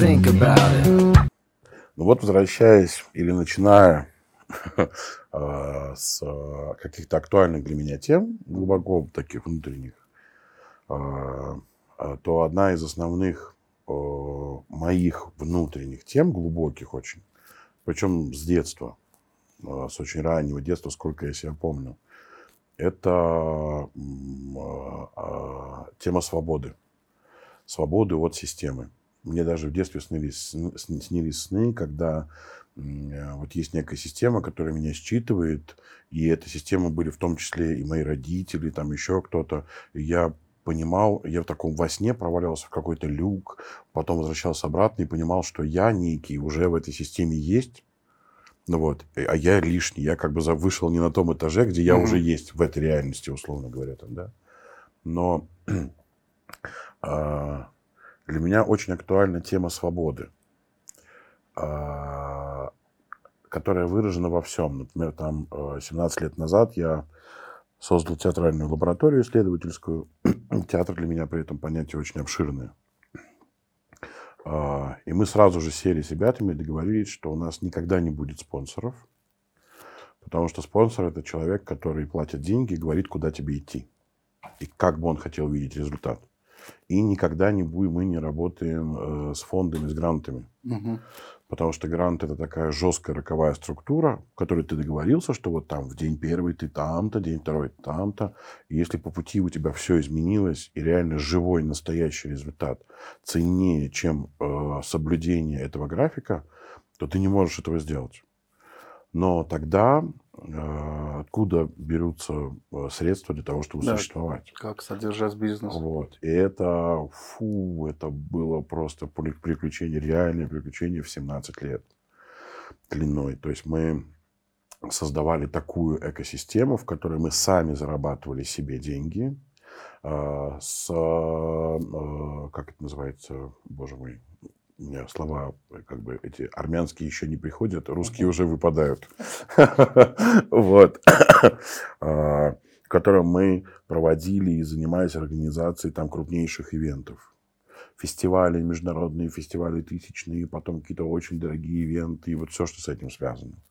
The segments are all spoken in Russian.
think about it. Ну вот, возвращаясь или начиная а, с а, каких-то актуальных для меня тем, глубоко таких внутренних, а, то одна из основных моих внутренних тем, глубоких очень, причем с детства, с очень раннего детства, сколько я себя помню, это тема свободы. Свободы от системы. Мне даже в детстве снились, снились сны, когда вот есть некая система, которая меня считывает, и эта система были в том числе и мои родители, там еще кто-то. Я понимал, я в таком во сне провалился в какой-то люк, потом возвращался обратно и понимал, что я некий уже в этой системе есть, ну вот, а я лишний, я как бы вышел не на том этаже, где я mm-hmm. уже есть в этой реальности, условно говоря, там, да. Но а, для меня очень актуальна тема свободы, а, которая выражена во всем. Например, там 17 э, лет назад я создал театральную лабораторию исследовательскую. Театр для меня при этом понятие очень обширное. А, и мы сразу же сели с ребятами и договорились, что у нас никогда не будет спонсоров, потому что спонсор – это человек, который платит деньги и говорит, куда тебе идти, и как бы он хотел видеть результат. И никогда не будем, мы не работаем э, с фондами, с грантами. Угу. Потому что грант это такая жесткая роковая структура, в которой ты договорился, что вот там в день первый ты там-то, день второй там-то. И если по пути у тебя все изменилось, и реально живой настоящий результат ценнее, чем э, соблюдение этого графика, то ты не можешь этого сделать. Но тогда откуда берутся э, средства для того, чтобы да, существовать? Как содержать бизнес? Вот. И это, фу, это было просто приключение, реальное приключение в 17 лет длиной. То есть мы создавали такую экосистему, в которой мы сами зарабатывали себе деньги, э, с, как это называется, боже мой, слова, как бы эти армянские еще не приходят, русские уже выпадают. Вот. А, в котором мы проводили и занимались организацией там крупнейших ивентов. Фестивали, международные фестивали тысячные, потом какие-то очень дорогие ивенты и вот все, что с этим связано.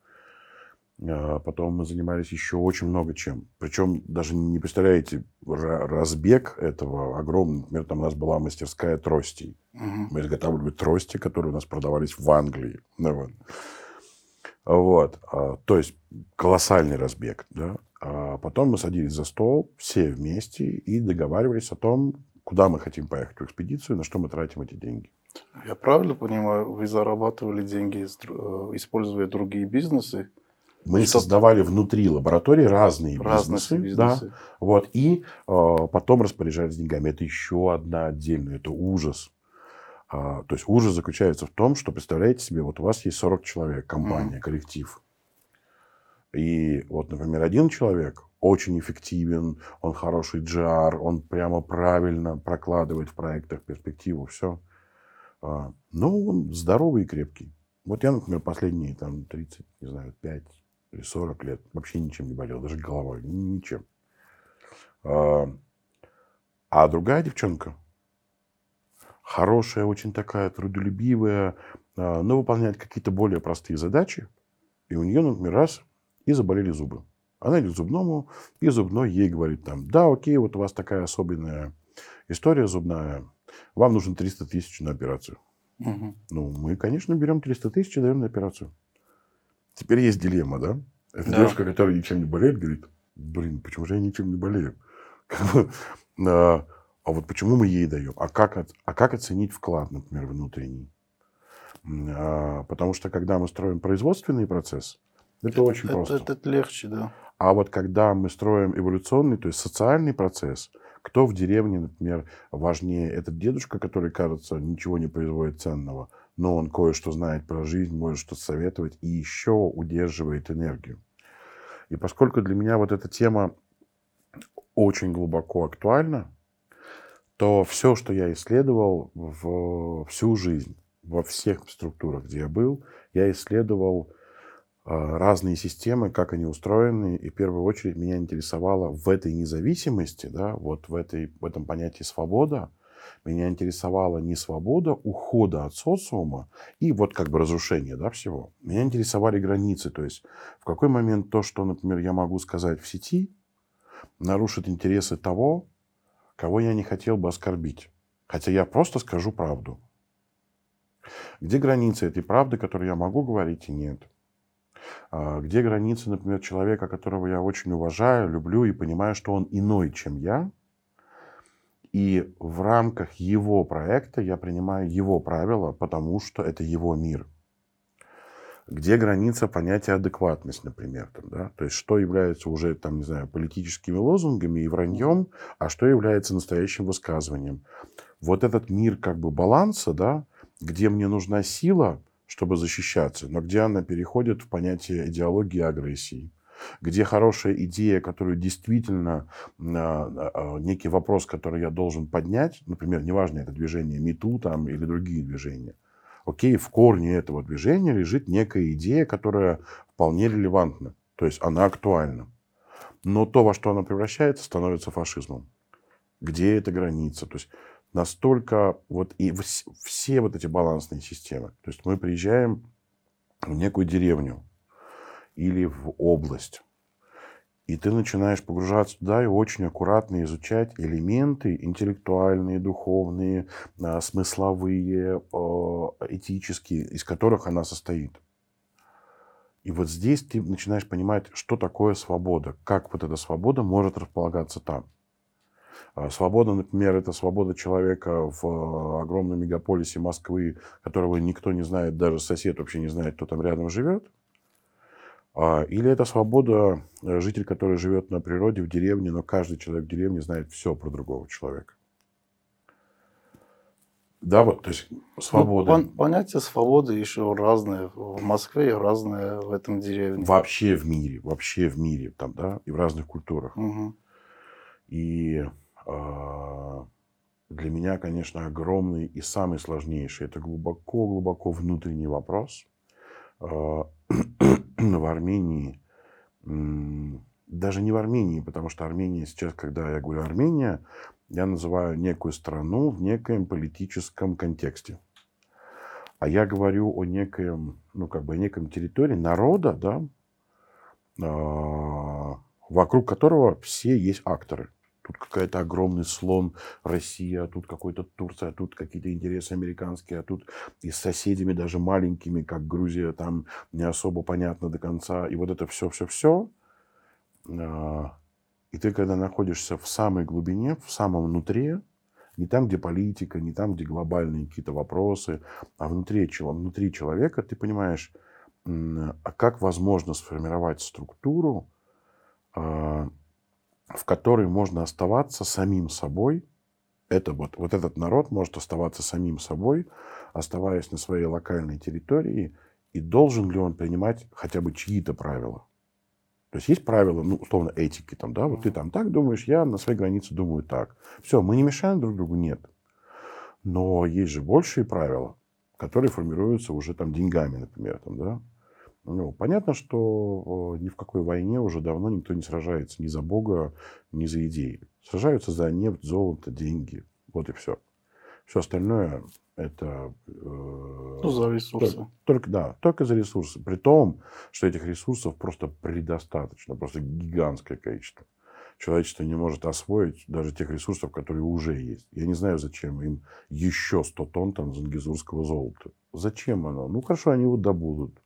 А, потом мы занимались еще очень много чем. Причем даже не представляете разбег этого огромный. Например, там у нас была мастерская тростей. Угу. Мы изготавливали трости, которые у нас продавались в Англии. Ну, вот. Вот. А, то есть колоссальный разбег. Да? А потом мы садились за стол все вместе и договаривались о том, куда мы хотим поехать в экспедицию, на что мы тратим эти деньги. Я правильно понимаю, вы зарабатывали деньги, э, используя другие бизнесы, мы что создавали внутри лаборатории разные, разные бизнесы, бизнесы. Да, вот, и э, потом распоряжались деньгами. Это еще одна отдельная, это ужас. А, то есть ужас заключается в том, что, представляете себе, вот у вас есть 40 человек, компания, mm. коллектив. И вот, например, один человек очень эффективен, он хороший GR, он прямо правильно прокладывает в проектах перспективу, все. А, но он здоровый и крепкий. Вот я, например, последние там 30, не знаю, 5 или 40 лет вообще ничем не болел, даже головой, ничем. А, а другая девчонка, хорошая, очень такая трудолюбивая, а, но выполняет какие-то более простые задачи, и у нее, например, раз и заболели зубы. Она идет к зубному, и зубной ей говорит там, да, окей, вот у вас такая особенная история зубная, вам нужно 300 тысяч на операцию. Угу. Ну, мы, конечно, берем 300 тысяч и даем на операцию. Теперь есть дилемма, да? Это да. девушка, которая ничем не болеет, говорит, блин, почему же я ничем не болею? а, а вот почему мы ей даем? А как, а как оценить вклад, например, внутренний? А, потому что когда мы строим производственный процесс, это, это очень это, просто. Это, это легче, да. А вот когда мы строим эволюционный, то есть социальный процесс, кто в деревне, например, важнее? Этот дедушка, который, кажется, ничего не производит ценного, но он кое-что знает про жизнь, может что-то советовать и еще удерживает энергию. И поскольку для меня вот эта тема очень глубоко актуальна, то все, что я исследовал в всю жизнь, во всех структурах, где я был, я исследовал а, разные системы, как они устроены, и в первую очередь меня интересовало в этой независимости, да, вот в, этой, в этом понятии свобода, Меня интересовала не свобода ухода от социума и вот как бы разрушение да, всего. Меня интересовали границы. То есть в какой момент то, что, например, я могу сказать в сети, нарушит интересы того, кого я не хотел бы оскорбить. Хотя я просто скажу правду. Где границы этой правды, которую я могу говорить и нет? А, где границы, например, человека, которого я очень уважаю, люблю и понимаю, что он иной, чем я, и в рамках его проекта я принимаю его правила, потому что это его мир. Где граница понятия адекватность, например, там, да? то есть что является уже там, не знаю, политическими лозунгами и враньем, а что является настоящим высказыванием. Вот этот мир как бы баланса, да, где мне нужна сила, чтобы защищаться, но где она переходит в понятие идеологии агрессии где хорошая идея, которую действительно а, а, некий вопрос, который я должен поднять, например, неважно, это движение МИТУ там, или другие движения, окей, в корне этого движения лежит некая идея, которая вполне релевантна, то есть она актуальна. Но то, во что она превращается, становится фашизмом. Где эта граница? То есть настолько вот и все вот эти балансные системы. То есть мы приезжаем в некую деревню или в область, и ты начинаешь погружаться туда и очень аккуратно изучать элементы интеллектуальные, духовные, а, смысловые, этические, из которых она состоит. И вот здесь ты начинаешь понимать, что такое свобода, как вот эта свобода может располагаться там. А, свобода, например, это свобода человека в а, огромном мегаполисе Москвы, которого никто не знает, даже сосед вообще не знает, кто там рядом живет. А, или это свобода э, житель, который живет на природе, в деревне, но каждый человек в деревне знает все про другого человека. Да, вот, то есть свобода. Ну, понятие свободы еще разное в Москве и разное в этом деревне. Вообще в мире, вообще в мире, там, да, и в разных культурах. Угу. И а, для меня, конечно, огромный и самый сложнейший. Это глубоко-глубоко внутренний вопрос. А, в Армении, даже не в Армении, потому что Армения сейчас, когда я говорю Армения, я называю некую страну в некоем политическом контексте. А я говорю о некоем, ну, как бы о неком территории народа, да, а, вокруг которого все есть акторы тут какой-то огромный слон Россия, а тут какой-то Турция, а тут какие-то интересы американские, а тут и с соседями даже маленькими, как Грузия, там не особо понятно до конца. И вот это все-все-все. А, и ты, когда находишься в самой глубине, в самом внутри, не там, где политика, не там, где глобальные какие-то вопросы, а внутри, внутри человека, ты понимаешь, а как возможно сформировать структуру, в которой можно оставаться самим собой. Это вот, вот этот народ может оставаться самим собой, оставаясь на своей локальной территории, и должен ли он принимать хотя бы чьи-то правила. То есть есть правила, ну, условно, этики, там, да, вот ты там так думаешь, я на своей границе думаю так. Все, мы не мешаем друг другу, нет. Но есть же большие правила, которые формируются уже там деньгами, например, там, да. Ну, понятно, что ни в какой войне уже давно никто не сражается ни за Бога, ни за идеи. Сражаются за нефть, золото, деньги. Вот и все. Все остальное это... Э, ну, за ресурсы. Только, только, да, только за ресурсы. При том, что этих ресурсов просто предостаточно, просто гигантское количество. Человечество не может освоить даже тех ресурсов, которые уже есть. Я не знаю, зачем им еще 100 тонн там зангизурского золота. Зачем оно? Ну, хорошо, они его добудут.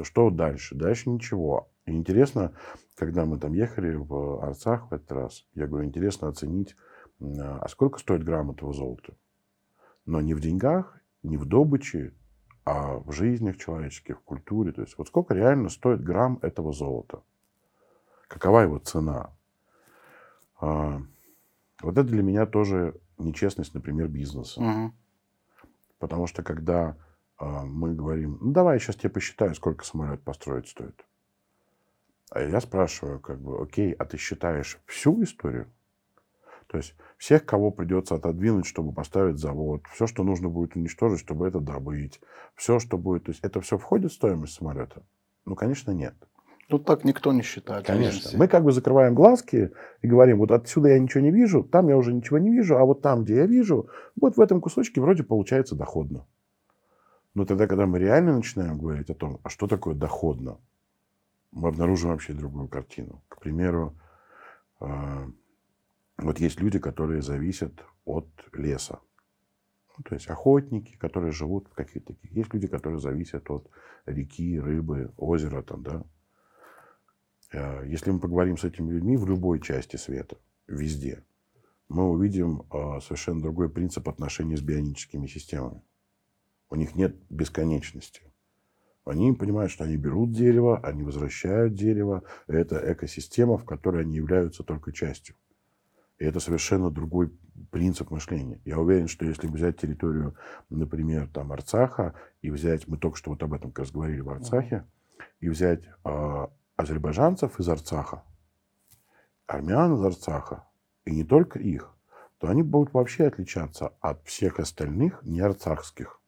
Что дальше? Дальше ничего. И интересно, когда мы там ехали в Арцах в этот раз, я говорю, интересно оценить, а сколько стоит грамм этого золота. Но не в деньгах, не в добыче, а в жизнях человеческих, в культуре. То есть вот сколько реально стоит грамм этого золота? Какова его цена? А, вот это для меня тоже нечестность, например, бизнеса. Угу. Потому что когда а, мы говорим, ну давай я сейчас тебе посчитаю, сколько самолет построить стоит. А я спрашиваю, как бы, окей, а ты считаешь всю историю? То есть всех, кого придется отодвинуть, чтобы поставить завод, все, что нужно будет уничтожить, чтобы это добыть, все, что будет, то есть это все входит в стоимость самолета? Ну, конечно, нет. Тут так никто не считает. Конечно. Мы как бы закрываем глазки и говорим, вот отсюда я ничего не вижу, там я уже ничего не вижу, а вот там, где я вижу, вот в этом кусочке вроде получается доходно. Но тогда, когда мы реально начинаем говорить о том, а что такое доходно, мы обнаружим вообще другую картину. К примеру, а, вот есть люди, которые зависят от леса. Ну, то есть охотники, которые живут в каких-то таких. Есть люди, которые зависят от реки, рыбы, озера там, да. А, если мы поговорим с этими людьми в любой части света, везде, мы увидим а, совершенно другой принцип отношений с бионическими системами. У них нет бесконечности. Они понимают, что они берут дерево, они возвращают дерево. Это экосистема, в которой они являются только частью. И это совершенно другой принцип мышления. Я уверен, что если взять территорию, например, там Арцаха, и взять, мы только что вот об этом как раз говорили в Арцахе, и взять э, азербайджанцев из Арцаха, армян из Арцаха, и не только их, то они будут вообще отличаться от всех остальных неарцахских.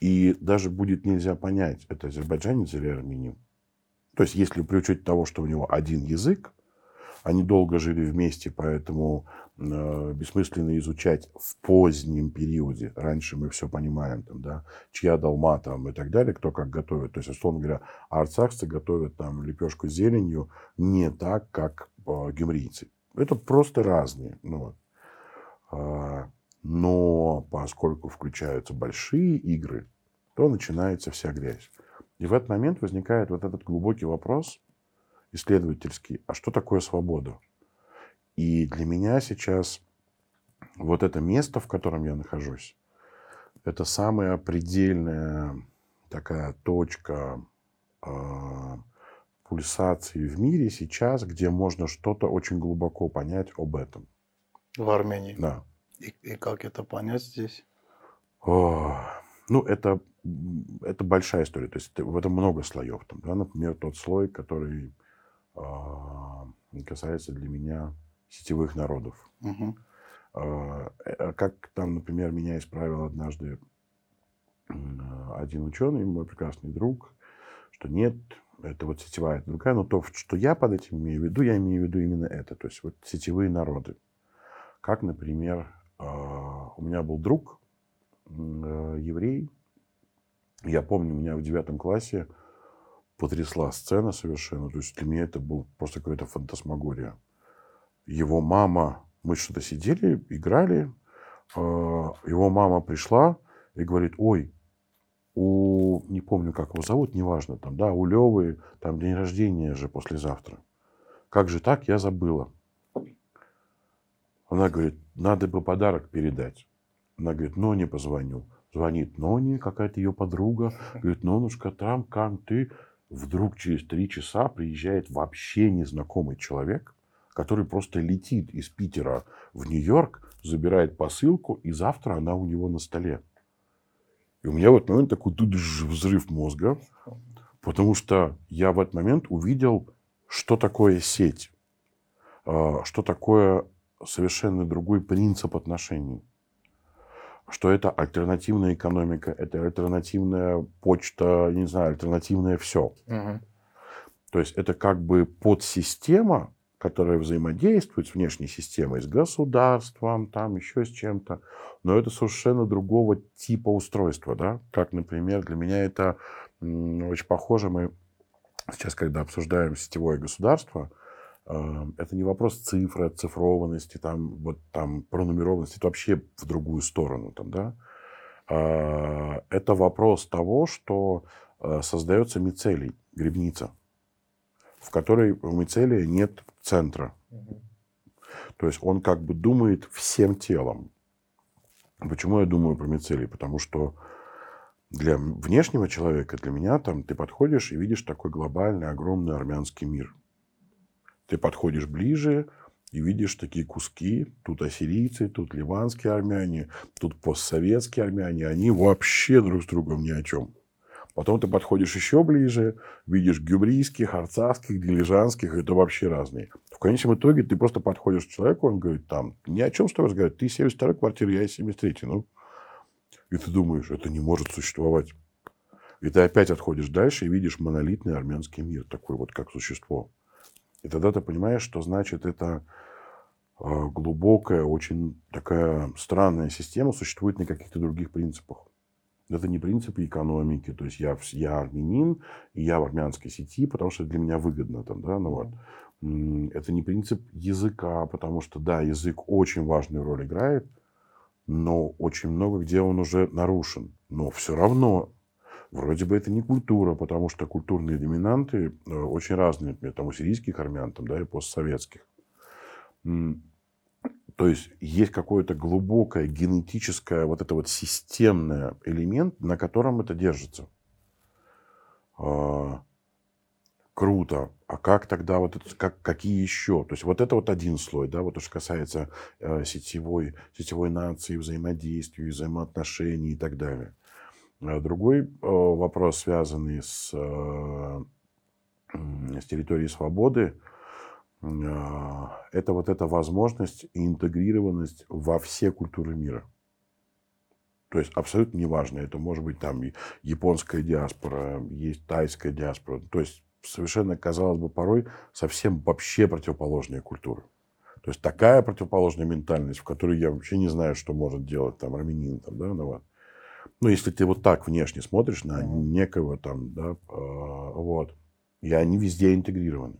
И даже будет нельзя понять, это азербайджанец или армянин. То есть, если при учете того, что у него один язык, они долго жили вместе, поэтому э, бессмысленно изучать в позднем периоде. Раньше мы все понимаем, там, да, чья долма там и так далее, кто как готовит. То есть, условно говоря, арцахцы готовят там лепешку с зеленью не так, как э, гюмрийцы. Это просто разные. Ну, э, но поскольку включаются большие игры, то начинается вся грязь. И в этот момент возникает вот этот глубокий вопрос исследовательский, а что такое свобода? И для меня сейчас вот это место, в котором я нахожусь, это самая предельная такая точка э, пульсации в мире сейчас, где можно что-то очень глубоко понять об этом. В Армении? Да. И, и как это понять здесь? О, ну, это, это большая история. То есть в этом много слоев. Там, да? Например, тот слой, который э, касается для меня сетевых народов. Угу. Э, как там, например, меня исправил однажды один ученый, мой прекрасный друг, что нет, это вот сетевая, это другая, но то, что я под этим имею в виду, я имею в виду именно это, то есть вот сетевые народы. Как, например, у меня был друг, Э, еврей. Я помню, меня в девятом классе потрясла сцена совершенно. То есть для меня это был просто какая-то фантасмагория. Его мама, мы что-то сидели, играли. Э, его мама пришла и говорит, ой, у, не помню, как его зовут, неважно, там, да, у Левы, там день рождения же послезавтра. Как же так, я забыла. Она говорит, надо бы подарок передать. Она говорит, Ноне позвоню. Звонит Ноне, какая-то ее подруга. Говорит, Нонушка, там, как ты? Вдруг через три часа приезжает вообще незнакомый человек, который просто летит из Питера в Нью-Йорк, забирает посылку, и завтра она у него на столе. И у меня в момент такой взрыв мозга, потому что я в этот момент увидел, что такое сеть, а, что такое совершенно другой принцип отношений что это альтернативная экономика, это альтернативная почта, не знаю, альтернативное все. Угу. То есть это как бы подсистема, которая взаимодействует с внешней системой, с государством, там еще с чем-то, но это совершенно другого типа устройства, да, как, например, для меня это очень похоже, мы сейчас, когда обсуждаем сетевое государство, это не вопрос цифры, оцифрованности, там, вот, там, пронумерованности, это вообще в другую сторону. Там, да? А, это вопрос того, что а, создается мицелий, грибница, в которой в мицелии нет центра. То есть он как бы думает всем телом. Почему я думаю про мицелий? Потому что для внешнего человека, для меня, там, ты подходишь и видишь такой глобальный, огромный армянский мир – ты подходишь ближе и видишь такие куски. Тут ассирийцы, тут ливанские армяне, тут постсоветские армяне. Они вообще друг с другом ни о чем. Потом ты подходишь еще ближе, видишь гюмрийских, арцахских, дилижанских, это вообще разные. В конечном итоге ты просто подходишь к человеку, он говорит, там, ни о чем с тобой разговаривать, ты 72 квартира, я 73 ну. И ты думаешь, это не может существовать. И ты опять отходишь дальше и видишь монолитный армянский мир, такой вот как существо. И тогда ты понимаешь, что значит это а, глубокая, очень такая странная система существует на каких-то других принципах. Это не принципы экономики, то есть я, я армянин, и я в армянской сети, потому что для меня выгодно там, да, ну вот. Это не принцип языка, потому что, да, язык очень важную роль играет, но очень много где он уже нарушен. Но все равно вроде бы это не культура, потому что культурные доминанты э, очень разные, например, там у сирийских армян, там, да, и постсоветских. То есть есть какое-то глубокое генетическое, вот это вот системное элемент, на котором это держится. А, круто. А как тогда вот это, как, какие еще? То есть вот это вот один слой, да, вот то, что касается э, сетевой, сетевой нации, взаимодействия, взаимоотношений и так далее. А другой э, вопрос, связанный с, э, с территорией свободы, э, это вот эта возможность и интегрированность во все культуры мира. То есть абсолютно неважно, это может быть там японская диаспора, есть тайская диаспора. То есть совершенно, казалось бы, порой совсем вообще противоположные культуры. То есть такая противоположная ментальность, в которой я вообще не знаю, что может делать там армянин. Там, да, ну, вот. Ну, если ты вот так внешне смотришь на некого там, да, э, вот, и они везде интегрированы.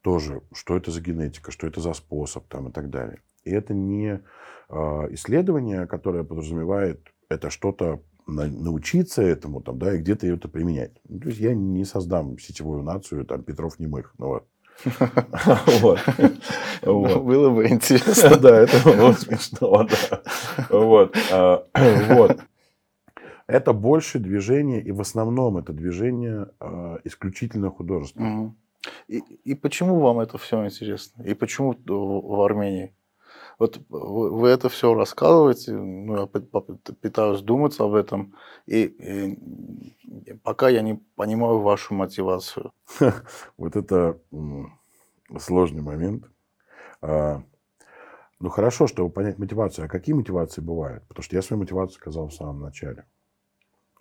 Тоже, что это за генетика, что это за способ там и так далее. И это не э, исследование, которое подразумевает это что-то научиться этому, там, да, и где-то это применять. Ну, то есть я не создам сетевую нацию, там, Петров немых, ну вот. Было бы интересно. Да, это было смешно, Вот. А, вот. Это больше движение, и в основном это движение а, исключительно художественное. И, и почему вам это все интересно? И почему в Армении? Вот вы это все рассказываете, ну, я пытаюсь думать об этом, и, и пока я не понимаю вашу мотивацию. Вот это сложный момент. А, ну хорошо, чтобы понять мотивацию. А какие мотивации бывают? Потому что я свою мотивацию сказал в самом начале.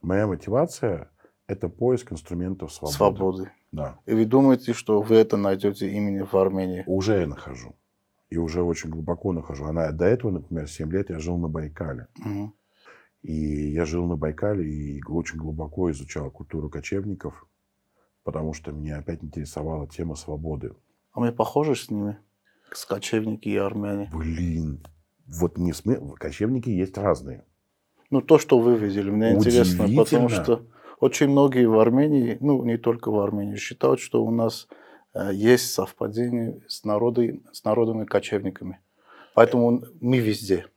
Моя мотивация – это поиск инструментов свободы. Свободы. Да. И вы думаете, что вы это найдете именно в Армении? Уже я нахожу и уже очень глубоко нахожу. Она до этого, например, 7 лет я жил на Байкале. Угу. И я жил на Байкале и очень глубоко изучал культуру кочевников, потому что меня опять интересовала тема свободы. А мы похожи с ними? С кочевники и армяне? Блин, вот не сме... кочевники есть разные. Ну, то, что вы видели, мне интересно, потому что очень многие в Армении, ну, не только в Армении, считают, что у нас Э, есть совпадение с, народы, с народами кочевниками. Поэтому мы везде.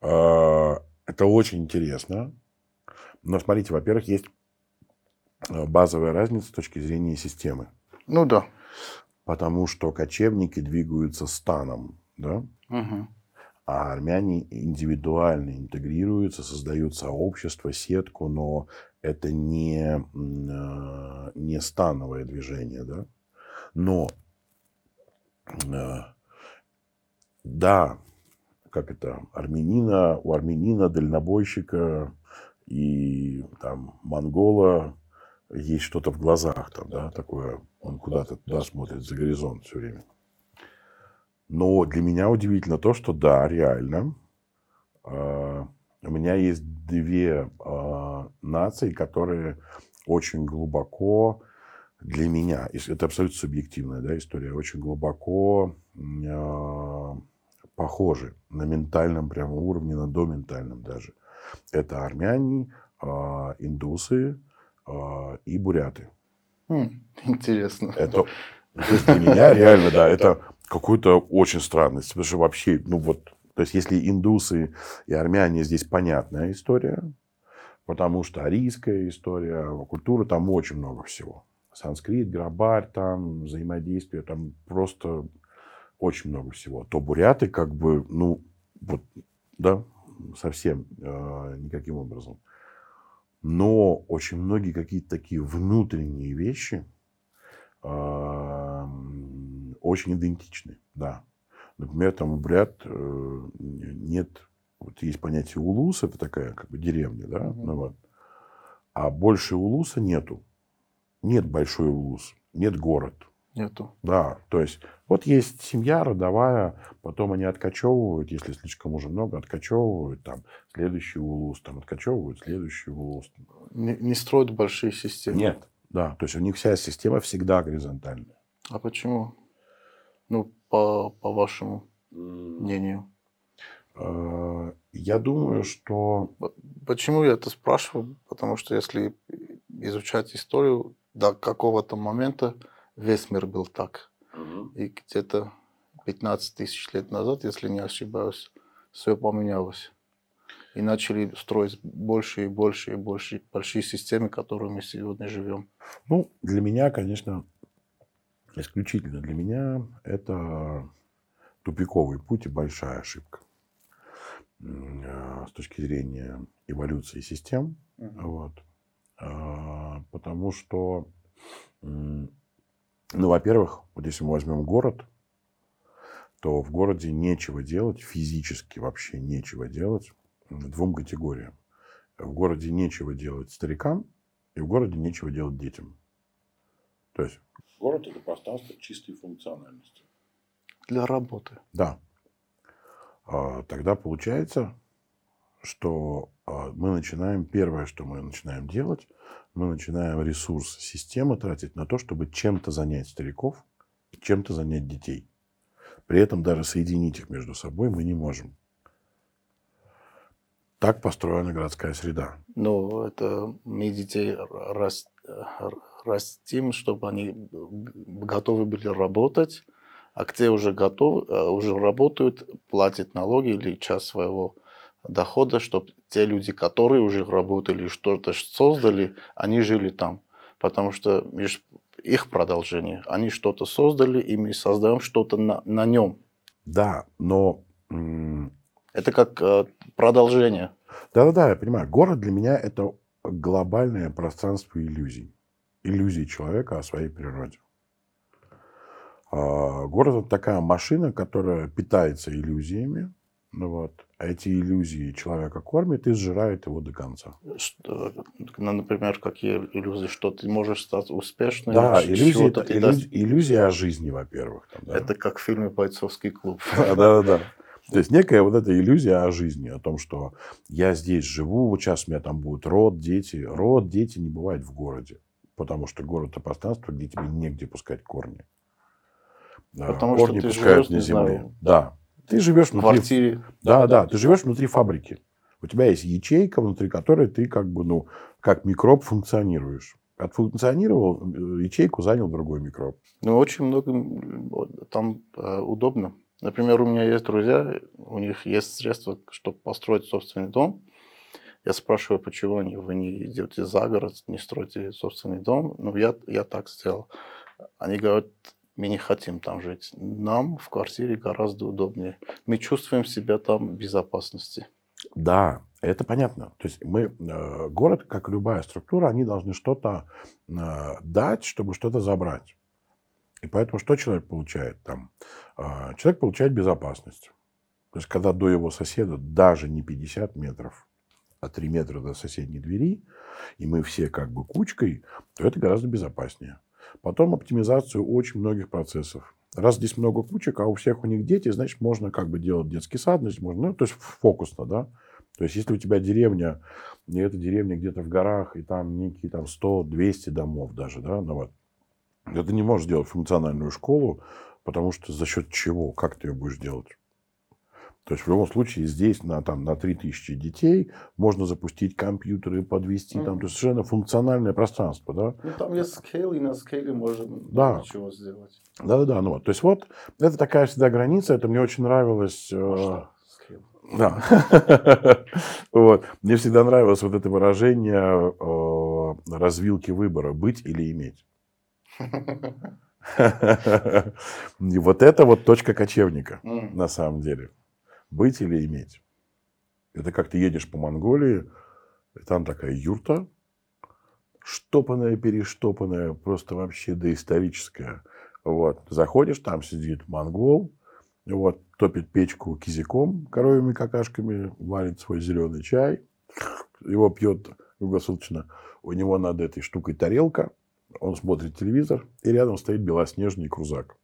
А, это очень интересно. Но смотрите, во-первых, есть э, базовая разница с точки зрения системы. Ну да. Потому что кочевники двигаются станом, да? Угу. А армяне индивидуально интегрируются, создают сообщество, сетку, но это не, э, не становое движение, да? Но э, да, как это, армянина, у армянина, дальнобойщика и там монгола есть что-то в глазах, там, да, такое, он куда-то туда смотрит, за горизонт все время. Но для меня удивительно то, что да, реально, э, у меня есть две э, нации, которые очень глубоко для меня, это абсолютно субъективная да, история, очень глубоко э, похожи на ментальном прямо уровне, на доментальном даже. Это армяне, индусы и буряты. Хм, интересно. Это, для меня реально, да, это какой-то очень странность. Потому что вообще, ну вот, то есть если индусы и армяне здесь понятная история, потому что арийская история, культура, там очень много всего санскрит, грабарь, там взаимодействие, там просто очень много всего. То буряты как бы, ну, вот, да, совсем э, никаким образом. Но очень многие какие-то такие внутренние вещи э, очень идентичны, да. Например, там у бурят э, нет, вот есть понятие улус, это такая как бы деревня, да, mm-hmm. ну, вот. А больше Улуса нету. Нет большой Улус, нет город. Нету. Да, то есть вот есть семья родовая, потом они откачевывают, если слишком уже много, откачевывают там следующий улус, там откачевывают следующий улус. Не, не строят большие системы. Нет, да, то есть у них вся система всегда горизонтальная. А почему? Ну, по, по вашему мнению. Э, Я думаю, что Почему я это спрашиваю? Потому что если изучать историю, до какого-то момента весь мир был так. И где-то 15 тысяч лет назад, если не ошибаюсь, все поменялось. И начали строить больше и больше и больше большие системы, которыми мы сегодня живем. Ну, для меня, конечно, исключительно для меня это тупиковый путь и большая ошибка э, с точки зрения эволюции систем. Вот. А, Потому что, ну, во-первых, вот если мы возьмем город, то в городе нечего делать, физически вообще нечего делать двум категориям. В городе нечего делать старикам, и в городе нечего делать детям. То есть город – это пространство чистой функциональности. Для работы. Да. А, Тогда получается, что а, мы начинаем, первое, что мы начинаем делать, мы начинаем ресурс системы тратить на то, чтобы чем-то занять стариков, чем-то занять детей. При этом даже соединить их между собой мы не можем. Так построена городская среда. Но это мы детей рас- растим, чтобы они готовы были работать, а где уже готовы, э, уже работают, платят налоги или часть своего дохода, чтобы те люди, которые уже работали, что-то создали, они жили там. Потому что их продолжение. Они что-то создали, и мы создаем что-то на, на нем. Да, но... Это как э, продолжение. Да-да-да, я понимаю. Город для меня – это глобальное пространство иллюзий. Иллюзий человека о своей природе. А, Город – это такая машина, которая питается иллюзиями. Ну вот. А эти иллюзии человека кормит и сжирает его до конца. Что, например, какие иллюзии, что ты можешь стать успешным. Да, иллюзии, это ты иллюз- иллюзия о жизни, во-первых. там, да. Это как в фильме «Бойцовский клуб». Да-да-да. То есть некая вот эта иллюзия о жизни, о том, что я здесь живу, сейчас у меня там будет род, дети. Род, дети не бывает в городе. Потому что город – это пространство, где тебе негде пускать корни. Да, Потому что корни ты пускают живешь, на не земле. знаю, Да. Ты живешь В внутри... квартире. Да, да, ты живешь внутри фабрики. У тебя есть ячейка, внутри которой ты как бы, ну, как микроб функционируешь. Отфункционировал, э, ячейку занял другой микроб. Ну, очень много там э, удобно. Например, у меня есть друзья, у них есть средства, чтобы построить собственный дом. Я спрашиваю, почему они, вы не идете за город, не строите собственный дом. Ну, я, я так сделал. Они говорят, мы не хотим там жить. Нам в квартире гораздо удобнее. Мы чувствуем себя там в безопасности. Да, это понятно. То есть мы, э, город, как любая структура, они должны что-то э, дать, чтобы что-то забрать. И поэтому что человек получает там? Э, человек получает безопасность. То есть когда до его соседа даже не 50 метров, а 3 метра до соседней двери, и мы все как бы кучкой, то это гораздо безопаснее. Потом оптимизацию очень многих процессов. Раз здесь много кучек, а у всех у них дети, значит, можно как бы делать детский сад, значит, можно, ну, то есть фокусно, да. То есть, если у тебя деревня, и эта деревня где-то в горах, и там некие там 100-200 домов даже, да, ну вот, ты не можешь делать функциональную школу, потому что за счет чего, как ты ее будешь делать? То есть, в любом случае, здесь на, там, на 3000 детей можно запустить компьютеры, подвести, там, то есть, совершенно функциональное пространство, да. Ну, там есть scale, и на scale е можем Да. ничего сделать. Да-да-да, ну вот. То есть, вот, это такая всегда граница, это мне очень нравилось. э? Scale. Да. Вот. Мне всегда нравилось вот это выражение э, развилки выбора быть или иметь. И вот это вот точка кочевника на самом деле. Быть или иметь. Это как ты едешь по Монголии, и там такая юрта, штопанная, перештопанная, просто вообще доисторическая. Вот. Заходишь, там сидит монгол, вот, топит печку кизиком, коровьими какашками, варит свой зеленый чай, его пьет круглосуточно. у него над этой штукой тарелка, он смотрит телевизор, и рядом стоит белоснежный крузак.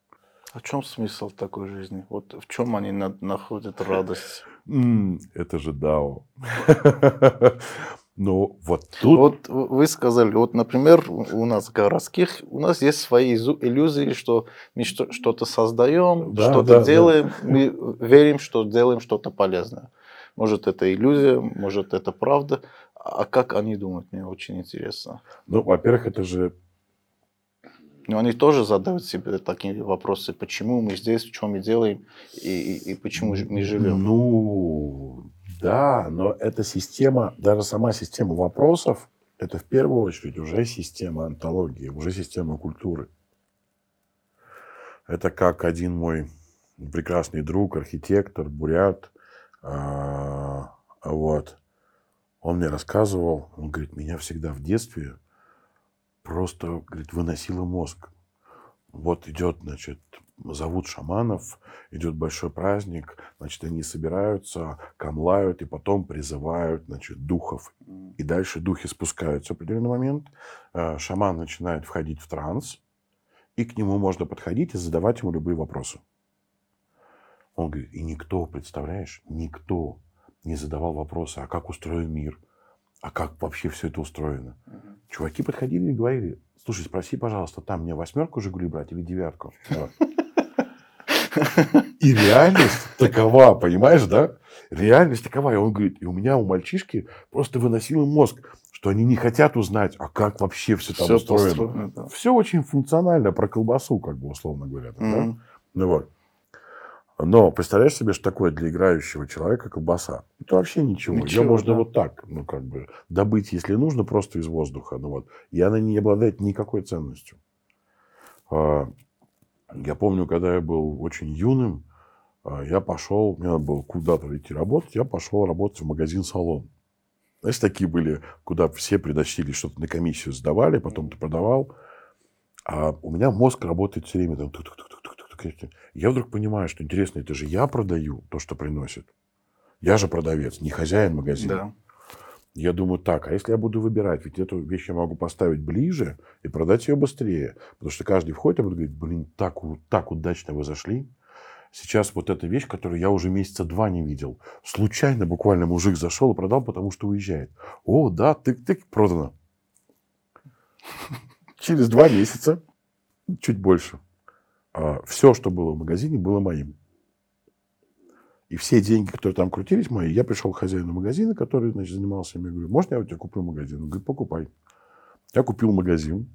А в чем смысл такой жизни? Вот в чем они на- находят радость? М, Это же Дао. Ну, вот тут... Вот вы сказали, вот, например, у нас городских, у нас есть свои иллюзии, что мы что- что-то создаем, Да, что-то да, да. делаем, мы верим, что делаем что-то полезное. Может, это иллюзия, может, это правда. А как они думают, мне очень интересно. Ну, во-первых, это же Но они тоже задают себе такие вопросы, почему мы здесь, что мы делаем и, и- и почему мы живем. Ну, да, но эта система, даже сама система вопросов, это в первую очередь уже система антологии, уже система культуры. Это как один мой прекрасный друг, архитектор, бурят, а, вот, он мне рассказывал, он говорит, меня всегда в детстве просто, говорит, выносило мозг. Вот идет, значит, зовут шаманов, идет большой праздник, значит, они собираются, камлают и потом призывают, значит, духов. И дальше духи спускаются в определенный момент, э, шаман начинает входить в транс, и к нему можно подходить и задавать ему любые вопросы. Он говорит, и никто, представляешь, никто не задавал вопросы, а как устроен мир, а как вообще все это устроено. Чуваки подходили и говорили, слушай, спроси, пожалуйста, там мне восьмерку Жигули брать или девятку? И реальность такова, понимаешь, да? Реальность такова. И он говорит, и у меня у мальчишки просто выносил мозг, что они не хотят узнать, а как вообще все там Всё устроено. построено, да. Все очень функционально, про колбасу, как бы, условно говоря. там, да? Ну вот. Но представляешь себе, что такое для играющего человека колбаса? Это вообще ничего. Ничего, Ее можно да. вот так, ну, как бы, добыть, если нужно, просто из воздуха. Ну, вот. И она не обладает никакой ценностью. А, Я помню, когда я был очень юным, а, я пошел, мне надо было куда-то идти работать, я пошел работать в магазин-салон. Знаешь, такие были, куда все приносили, что-то на комиссию сдавали, потом ты продавал. А у меня мозг работает все время. Там, тук-тук-тук-тук-тук-тук. Я вдруг понимаю, что интересно, это же я продаю то, что приносит. Я же продавец, не хозяин магазина. Да. Я думаю, так, а если я буду выбирать, ведь эту вещь я могу поставить ближе и продать ее быстрее. Потому что каждый входит и будет говорить, блин, так, так удачно вы зашли. Сейчас вот эта вещь, которую я уже месяца два не видел. Случайно буквально мужик зашел и продал, потому что уезжает. О, да, тык-тык, продано. Через два месяца, чуть больше, все, что было в магазине, было моим. И все деньги, которые там крутились мои, я пришел к хозяину магазина, который значит, занимался ими. Говорю, можно я у тебя куплю магазин? Он говорит, покупай. Я купил магазин.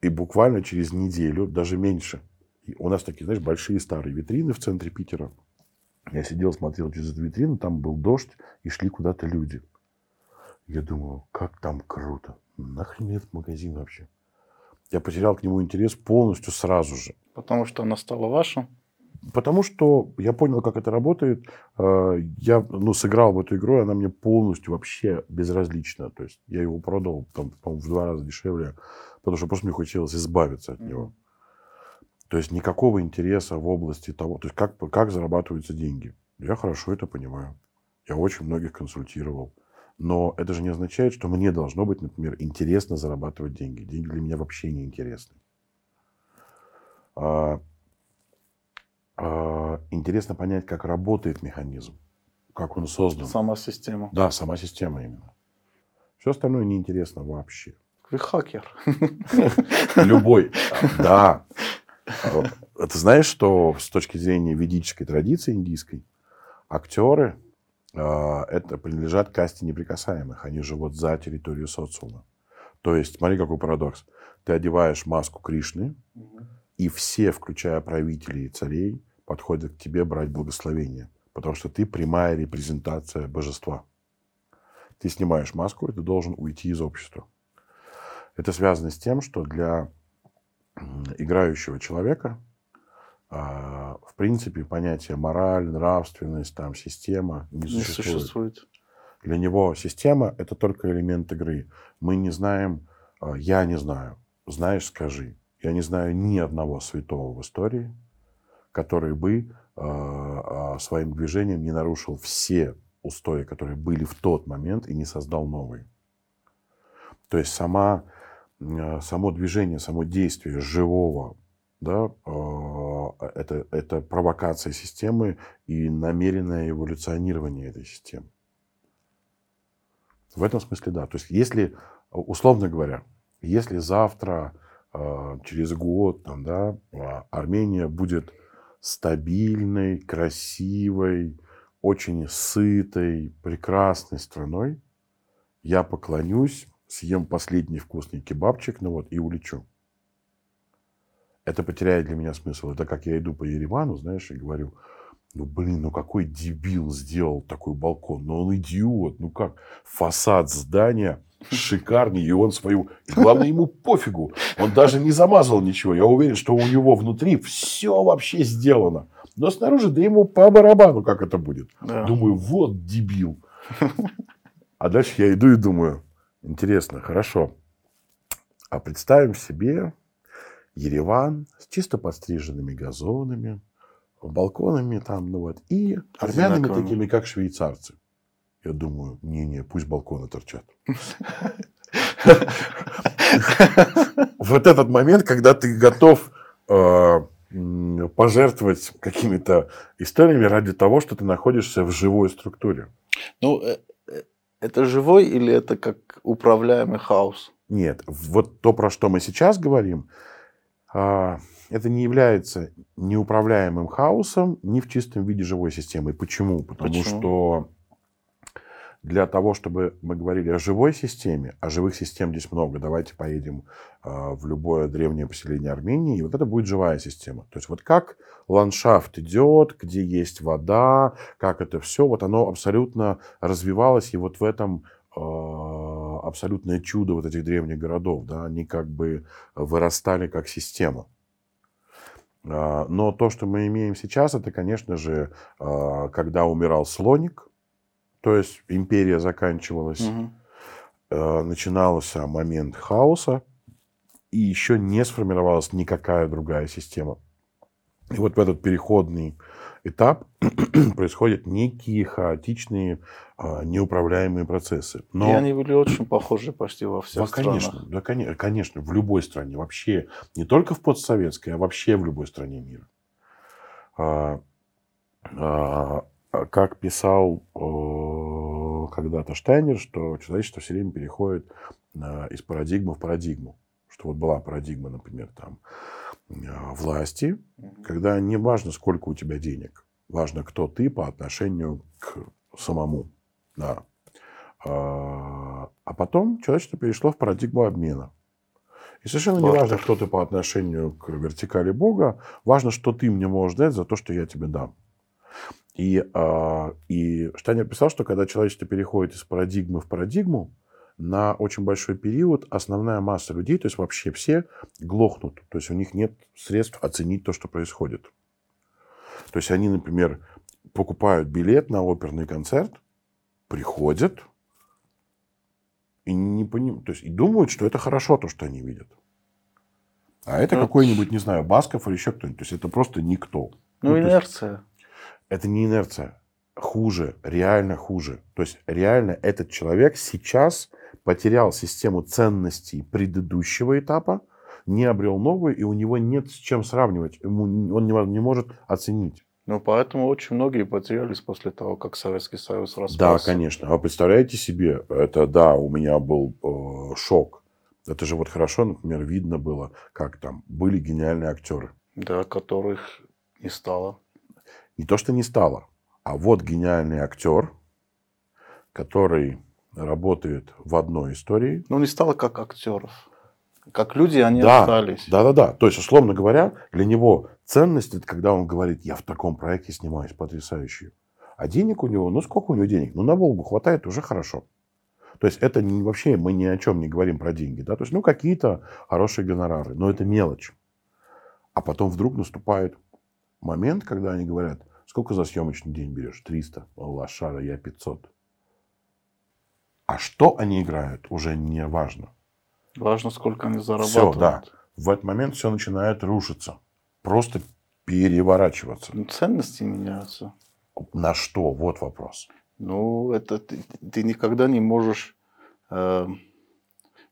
И буквально через неделю, даже меньше, у нас такие, знаешь, большие старые витрины в центре Питера. Я сидел, смотрел через эту витрину, там был дождь, и шли куда-то люди. Я думаю, как там круто. Нахрен этот магазин вообще? Я потерял к нему интерес полностью сразу же. Потому что она стала ваша. Потому что я понял, как это работает. Э, Я ну, сыграл в эту игру, и она мне полностью вообще безразлична. То есть я его продал, там, в два раза дешевле, потому что просто мне хотелось избавиться от него. То есть никакого интереса в области того, то есть как, как зарабатываются деньги. Я хорошо это понимаю. Я очень многих консультировал. Но это же не означает, что мне должно быть, например, интересно зарабатывать деньги. Деньги для меня вообще не интересны. А, а, интересно понять, как работает механизм, как он создан. Сама система. Да, сама система именно. Все остальное неинтересно вообще. Вы хакер. Любой. Да. А Ты знаешь, что с точки зрения ведической традиции индийской, актеры это принадлежат касте неприкасаемых. Они живут за территорию социума. То есть, смотри, какой парадокс. Ты одеваешь маску Кришны, и все, включая правителей и царей, подходят к тебе брать благословение. Потому что ты прямая репрезентация божества. Ты снимаешь маску, и ты должен уйти из общества. Это связано с тем, что для играющего человека, а, в принципе, понятие мораль, нравственность, там, система не Не существует. существует. Для него система – это только элемент игры. Мы не знаем, а, я не знаю, знаешь, скажи. Я не знаю ни одного святого в истории, который бы а, а, своим движением не нарушил все устои, которые были в тот момент, и не создал новые. То есть сама, само движение, само действие живого, да, это, это провокация системы и намеренное эволюционирование этой системы. В этом смысле да. То есть если, условно говоря, если завтра, через год, там, да, Армения будет стабильной, красивой, очень сытой, прекрасной страной, я поклонюсь, съем последний вкусный кебабчик, ну вот, и улечу. Это потеряет для меня смысл. Это как я иду по Еревану, знаешь, и говорю, ну, блин, ну какой дебил сделал такой балкон? Ну, он идиот. Ну как? Фасад здания шикарный, и он свою... И главное, ему пофигу. Он даже не замазал ничего. Я уверен, что у него внутри все вообще сделано. Но снаружи, да ему по барабану, как это будет. Да. Думаю, вот дебил. А дальше я иду и думаю, интересно, хорошо. А представим себе Ереван с чисто подстриженными газонами, балконами там, ну вот, и армянами такими, как швейцарцы. Я думаю, не-не, пусть балконы торчат. Вот этот момент, когда ты готов э, пожертвовать какими-то историями ради того, что ты находишься в живой структуре. Ну, э, э, это живой или это как управляемый хаос? Нет, вот то, про что мы сейчас говорим, это не является неуправляемым хаосом ни в чистом виде живой системы. Почему? Потому Почему? что для того, чтобы мы говорили о живой системе, а живых систем здесь много, давайте поедем э, в любое древнее поселение Армении, и вот это будет живая система. То есть вот как ландшафт идет, где есть вода, как это все, вот оно абсолютно развивалось, и вот в этом э, абсолютное чудо вот этих древних городов, да, они как бы вырастали как система. А, но то, что мы имеем сейчас, это, конечно же, когда умирал слоник, то есть империя заканчивалась, угу. э, начинался момент хаоса, и еще не сформировалась никакая другая система. И вот в этот переходный этап происходят некие хаотичные, э, неуправляемые процессы. Но... И они были очень похожи почти во всех да, странах. Конечно, да, конечно, конечно, в любой стране, вообще, не только в постсоветской, а вообще в любой стране мира. А, а, а как писал э, когда-то Штайнер, что человечество все время переходит э, из парадигмы в парадигму. Что вот была парадигма, например, там, власти, когда не важно, сколько у тебя денег, важно, кто ты по отношению к самому. Да. А, а потом человечество перешло в парадигму обмена. И совершенно не важно, кто ты по отношению к вертикали Бога, важно, что ты мне можешь дать за то, что я тебе дам. И, э, и Штайнер писал, что когда человечество переходит из парадигмы в парадигму, на очень большой период основная масса людей, то есть вообще все, глохнут. То есть у них нет средств оценить то, что происходит. То есть они, например, покупают билет на оперный концерт, приходят и не поним... то есть и думают, что это хорошо, то, что они видят. А это ну, какой-нибудь, не знаю, Басков или еще кто-нибудь. То есть это просто никто. Ну, ну инерция. Есть, это не инерция. Хуже, реально хуже. То есть реально этот человек сейчас потерял систему ценностей предыдущего этапа, не обрел новую, и у него нет с чем сравнивать. Ему, он не, не может оценить. Ну, поэтому очень многие потерялись после того, как Советский Союз распался. Да, конечно. А представляете себе, это, да, у меня был э, шок. Это же вот хорошо, например, видно было, как там были гениальные актеры. Да, которых не стало. Не то, что не стало, а вот гениальный актер, который работает в одной истории. Ну, не стало как актеров. Как люди они да, остались. Да, да, да. То есть, условно говоря, для него ценность это когда он говорит, я в таком проекте снимаюсь, потрясающе. А денег у него, ну сколько у него денег? Ну на Волгу хватает, уже хорошо. То есть это не, вообще мы ни о чем не говорим про деньги. Да? То есть ну какие-то хорошие гонорары, но это мелочь. А потом вдруг наступает момент, когда они говорят, сколько за съемочный день берешь? 300. Лошара, я 500. А что они играют, уже не важно. Важно, сколько они зарабатывают. Все, да. В этот момент все начинает рушиться. Просто переворачиваться. Ну, ценности меняются. На что? Вот вопрос. Ну, это ты, ты никогда не можешь э,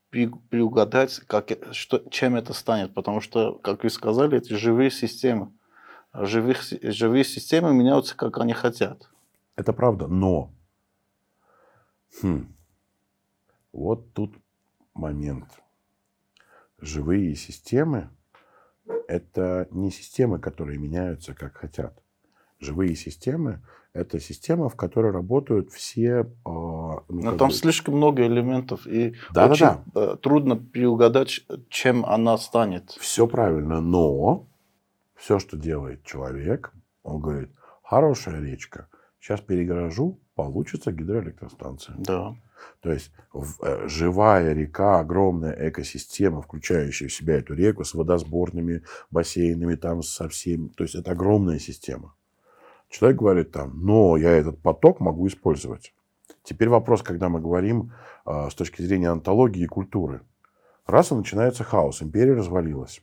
приугадать, как, что, чем это станет, потому что, как вы сказали, это живые системы. Живых, живые системы меняются, как они хотят. Это правда, но хм, вот тут момент. Живые системы – это не системы, которые меняются, как хотят. Живые системы – это система, в которой работают все... А, ну, Но там бы... слишком много элементов, и да, очень да, да. трудно приугадать, чем она станет. Все правильно, но все, что делает человек, он говорит, хорошая речка, сейчас перегорожу, получится гидроэлектростанция. Да. То есть э, живая река, огромная экосистема, включающая в себя эту реку с водосборными бассейнами, там со всеми. То есть это огромная система. Человек говорит там, но я этот поток могу использовать. Теперь вопрос, когда мы говорим э, с точки зрения антологии и культуры. Раз и начинается хаос, империя развалилась.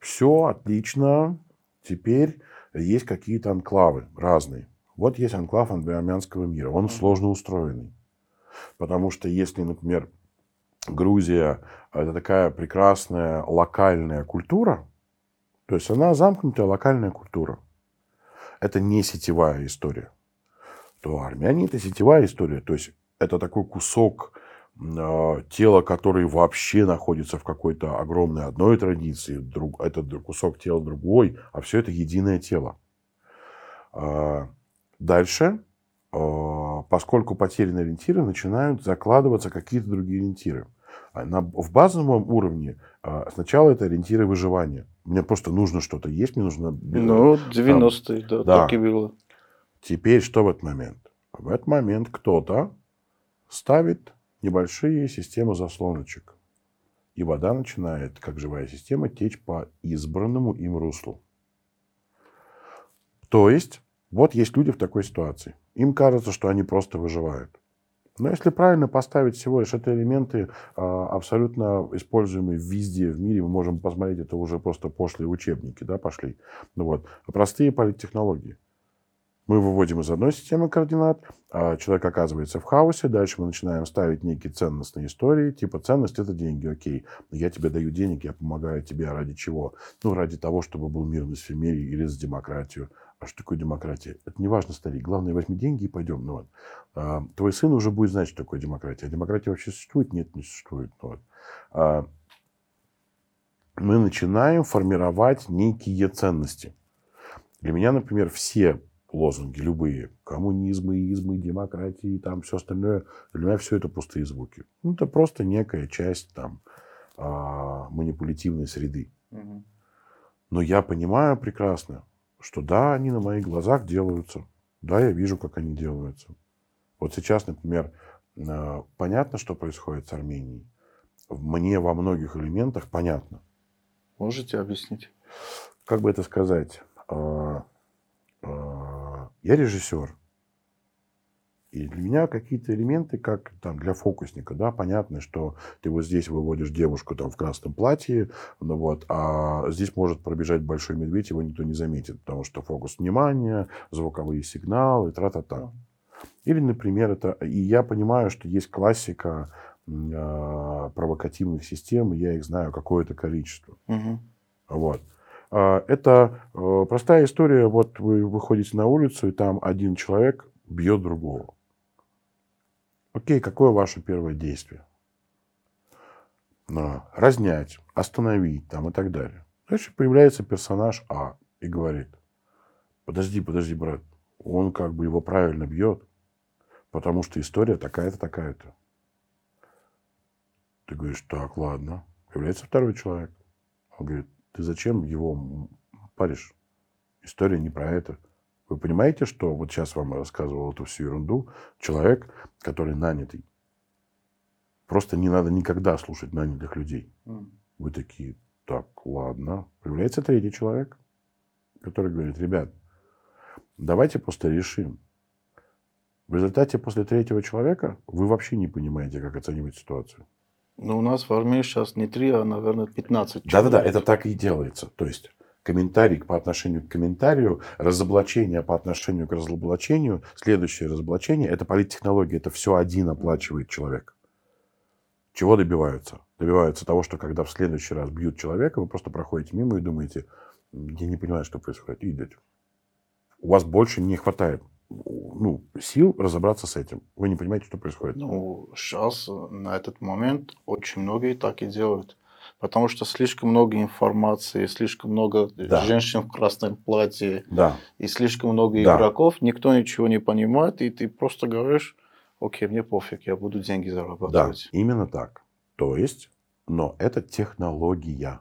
Все отлично, теперь есть какие-то анклавы разные. Вот есть анклав армянского мира, он сложно устроенный. Потому что если, например, Грузия – это такая прекрасная локальная культура, то есть она замкнутая локальная культура. Это не сетевая история. То Армяне – это сетевая история. То есть это такой кусок э, тела, который вообще находится в какой-то огромной одной традиции, друг, это кусок тела другой, а все это единое тело. Э, дальше Э, поскольку потеряны ориентиры, начинают закладываться какие-то другие ориентиры. А на, в базовом уровне э, сначала это ориентиры выживания. Мне просто нужно что-то есть, мне нужно... Ну, 90-е, да, да, так и было. Теперь что в этот момент? В этот момент кто-то ставит небольшие системы заслоночек. И вода начинает, как живая система, течь по избранному им руслу. То есть, вот есть люди в такой ситуации. Им кажется, что они просто выживают. Но если правильно поставить всего лишь это элементы, а, абсолютно используемые везде в мире, мы можем посмотреть, это уже просто пошлые учебники да, пошли. Ну вот. Простые политтехнологии. Мы выводим из одной системы координат, а человек оказывается в хаосе, дальше мы начинаем ставить некие ценностные истории, типа ценность это деньги, окей, я тебе даю денег, я помогаю тебе ради чего? Ну, ради того, чтобы был мирность в мире или за демократию. А что такое демократия? Это не важно, старик. Главное, возьми деньги и пойдем. Ну, вот. а, твой сын уже будет знать, что такое демократия. А демократия вообще существует? Нет, не существует. Ну, вот. а, мы начинаем формировать некие ценности. Для меня, например, все лозунги, любые, коммунизмы, измы, демократии, там все остальное, для меня все это пустые звуки. Ну, это просто некая часть там а, манипулятивной среды. Угу. Но я понимаю прекрасно, что да, они на моих глазах делаются. Да, я вижу, как они делаются. Вот сейчас, например, э, понятно, что происходит с Арменией. Мне во многих элементах понятно. Можете объяснить? Как бы это сказать? Э, э, я режиссер. И для меня какие-то элементы, как там для фокусника, да, понятно, что ты вот здесь выводишь девушку там в красном платье, ну вот, а здесь может пробежать большой медведь, его никто не заметит, потому что фокус внимания, звуковые сигналы, тра-та-та. Или, например, это... И я понимаю, что есть классика э, провокативных систем, и я их знаю какое-то количество. Угу. Вот. А, это э, простая история. Вот вы выходите на улицу, и там один человек бьет другого. Окей, какое ваше первое действие? Разнять, остановить там и так далее. Дальше появляется персонаж А и говорит, подожди, подожди, брат, он как бы его правильно бьет, потому что история такая-то, такая-то. Ты говоришь, так, ладно. Появляется второй человек. Он говорит, ты зачем его паришь? История не про это. Вы понимаете, что вот сейчас вам рассказывал эту всю ерунду человек, который нанятый. Просто не надо никогда слушать нанятых людей. Вы такие, так, ладно. Появляется третий человек, который говорит, ребят, давайте просто решим. В результате после третьего человека вы вообще не понимаете, как оценивать ситуацию. Ну, у нас в армии сейчас не три, а, наверное, 15 Да-да-да, это так и делается. То есть комментарий по отношению к комментарию, разоблачение по отношению к разоблачению, следующее разоблачение – это политтехнология, это все один оплачивает человек. чего добиваются? Добиваются того, что когда в следующий раз бьют человека, вы просто проходите мимо и думаете, я не понимаю, что происходит, и идете. У вас больше не хватает ну, сил разобраться с этим. Вы не понимаете, что происходит. Ну, сейчас, на этот момент, очень многие так и делают. Потому что слишком много информации, слишком много Да. женщин в красном платье Да, и слишком много Да. игроков, никто ничего не понимает, и ты просто говоришь, окей, мне пофиг, я буду деньги да, зарабатывать. именно так. То есть, но это технология.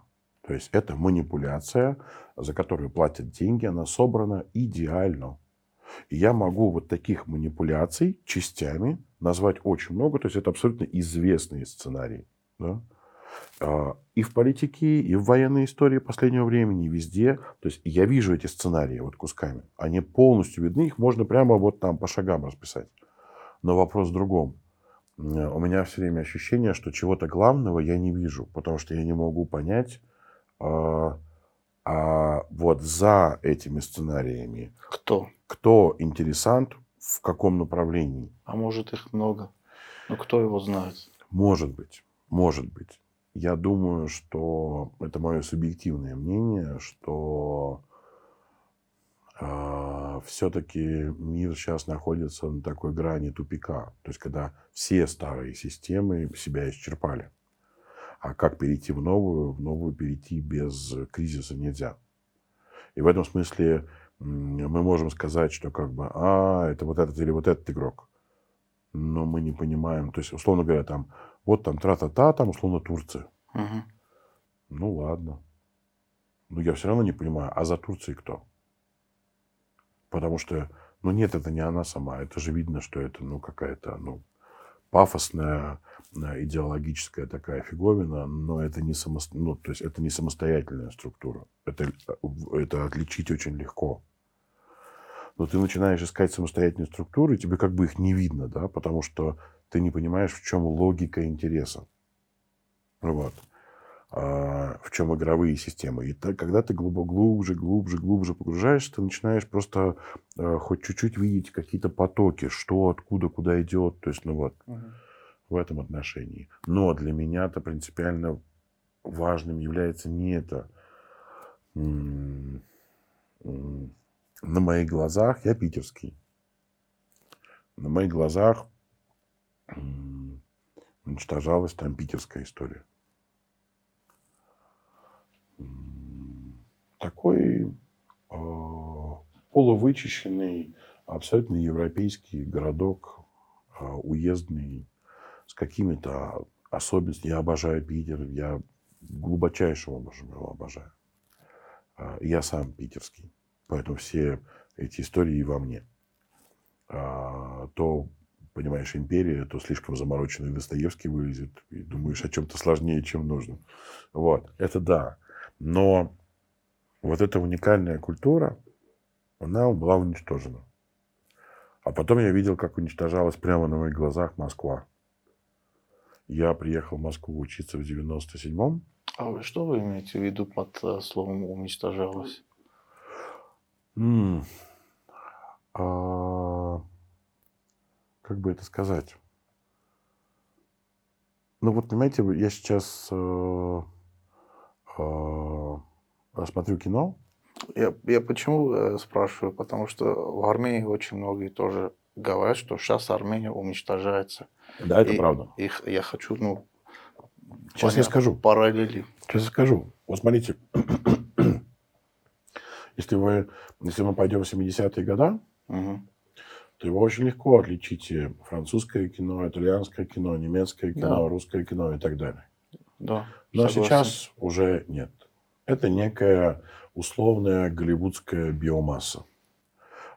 То есть это манипуляция, за которую платят деньги, она собрана идеально. И я могу вот таких манипуляций частями назвать очень много. То есть это абсолютно известные сценарии. Да? А, И в политике, и в военной истории последнего времени, везде. То есть я вижу эти сценарии вот кусками. Они полностью видны, их можно прямо вот там по шагам расписать. Но вопрос в другом. У меня все время ощущение, что чего-то главного я не вижу, потому что я не могу понять, а, а вот за этими сценариями Кто? кто интересант, в каком направлении. А может их много. Ну, кто его знает? Может быть, может быть. Я думаю, что это мое субъективное мнение, что все-таки мир сейчас находится на такой грани тупика. То есть, когда все старые системы себя исчерпали. А как перейти в новую? В новую перейти без кризиса нельзя. И в этом смысле мы можем сказать, что как бы, а, это вот этот или вот этот игрок. Но мы не понимаем. То есть, условно говоря, там, вот там тра-та-та, там, условно, Турция. Мгм. Ну, ладно. Но я все равно не понимаю, а за Турцией кто? Потому что, ну, нет, это не она сама. Это же видно, что это, ну, какая-то, ну, пафосная, э, идеологическая такая фиговина, но это не, само, ну, то есть это не самостоятельная структура. Это, это отличить очень легко. Но ты начинаешь искать самостоятельные структуры, и тебе как бы их не видно, да, потому что ты не понимаешь, в чем логика интереса. Вот. А, в чем игровые системы. И так, когда ты глубоко, глубже, глубже, глубже погружаешься, ты начинаешь просто э, хоть чуть-чуть видеть какие-то потоки, что, откуда, куда идет. То есть, ну вот, Мгм. в этом отношении. Но для меня-то принципиально важным является не это. На моих глазах, я питерский, на моих глазах уничтожалась там питерская история. Такой э, полувычищенный, абсолютно европейский городок, э, уездный, с какими-то особенностями. Я обожаю Питер, я глубочайшим образом его обожаю. А, Я сам питерский, поэтому все эти истории и во мне. А, То, понимаешь, империя, то слишком замороченный Достоевский вылезет, и думаешь о чем-то сложнее, чем нужно. Вот, это да. Но вот эта уникальная культура, она была уничтожена. А потом я видел, как уничтожалась прямо на моих глазах Москва. Я приехал в Москву учиться в 97-м. А что вы имеете в виду под э, словом уничтожалось? М, а, Как бы это сказать? Ну вот, понимаете, я сейчас э, э, смотрю кино. Я, я почему э, спрашиваю? Потому что в Армении очень многие тоже говорят, что сейчас Армения уничтожается. Да, это И- правда. И х- я хочу, ну, Сейчас я скажу. Параллели. Сейчас я скажу. Вот смотрите, если вы, если мы пойдем в 70-е годы, Мгм. То его очень легко отличить французское кино, итальянское кино, немецкое кино, Да. русское кино и так далее. Да. Но согласен. сейчас уже нет. Это некая условная голливудская биомасса,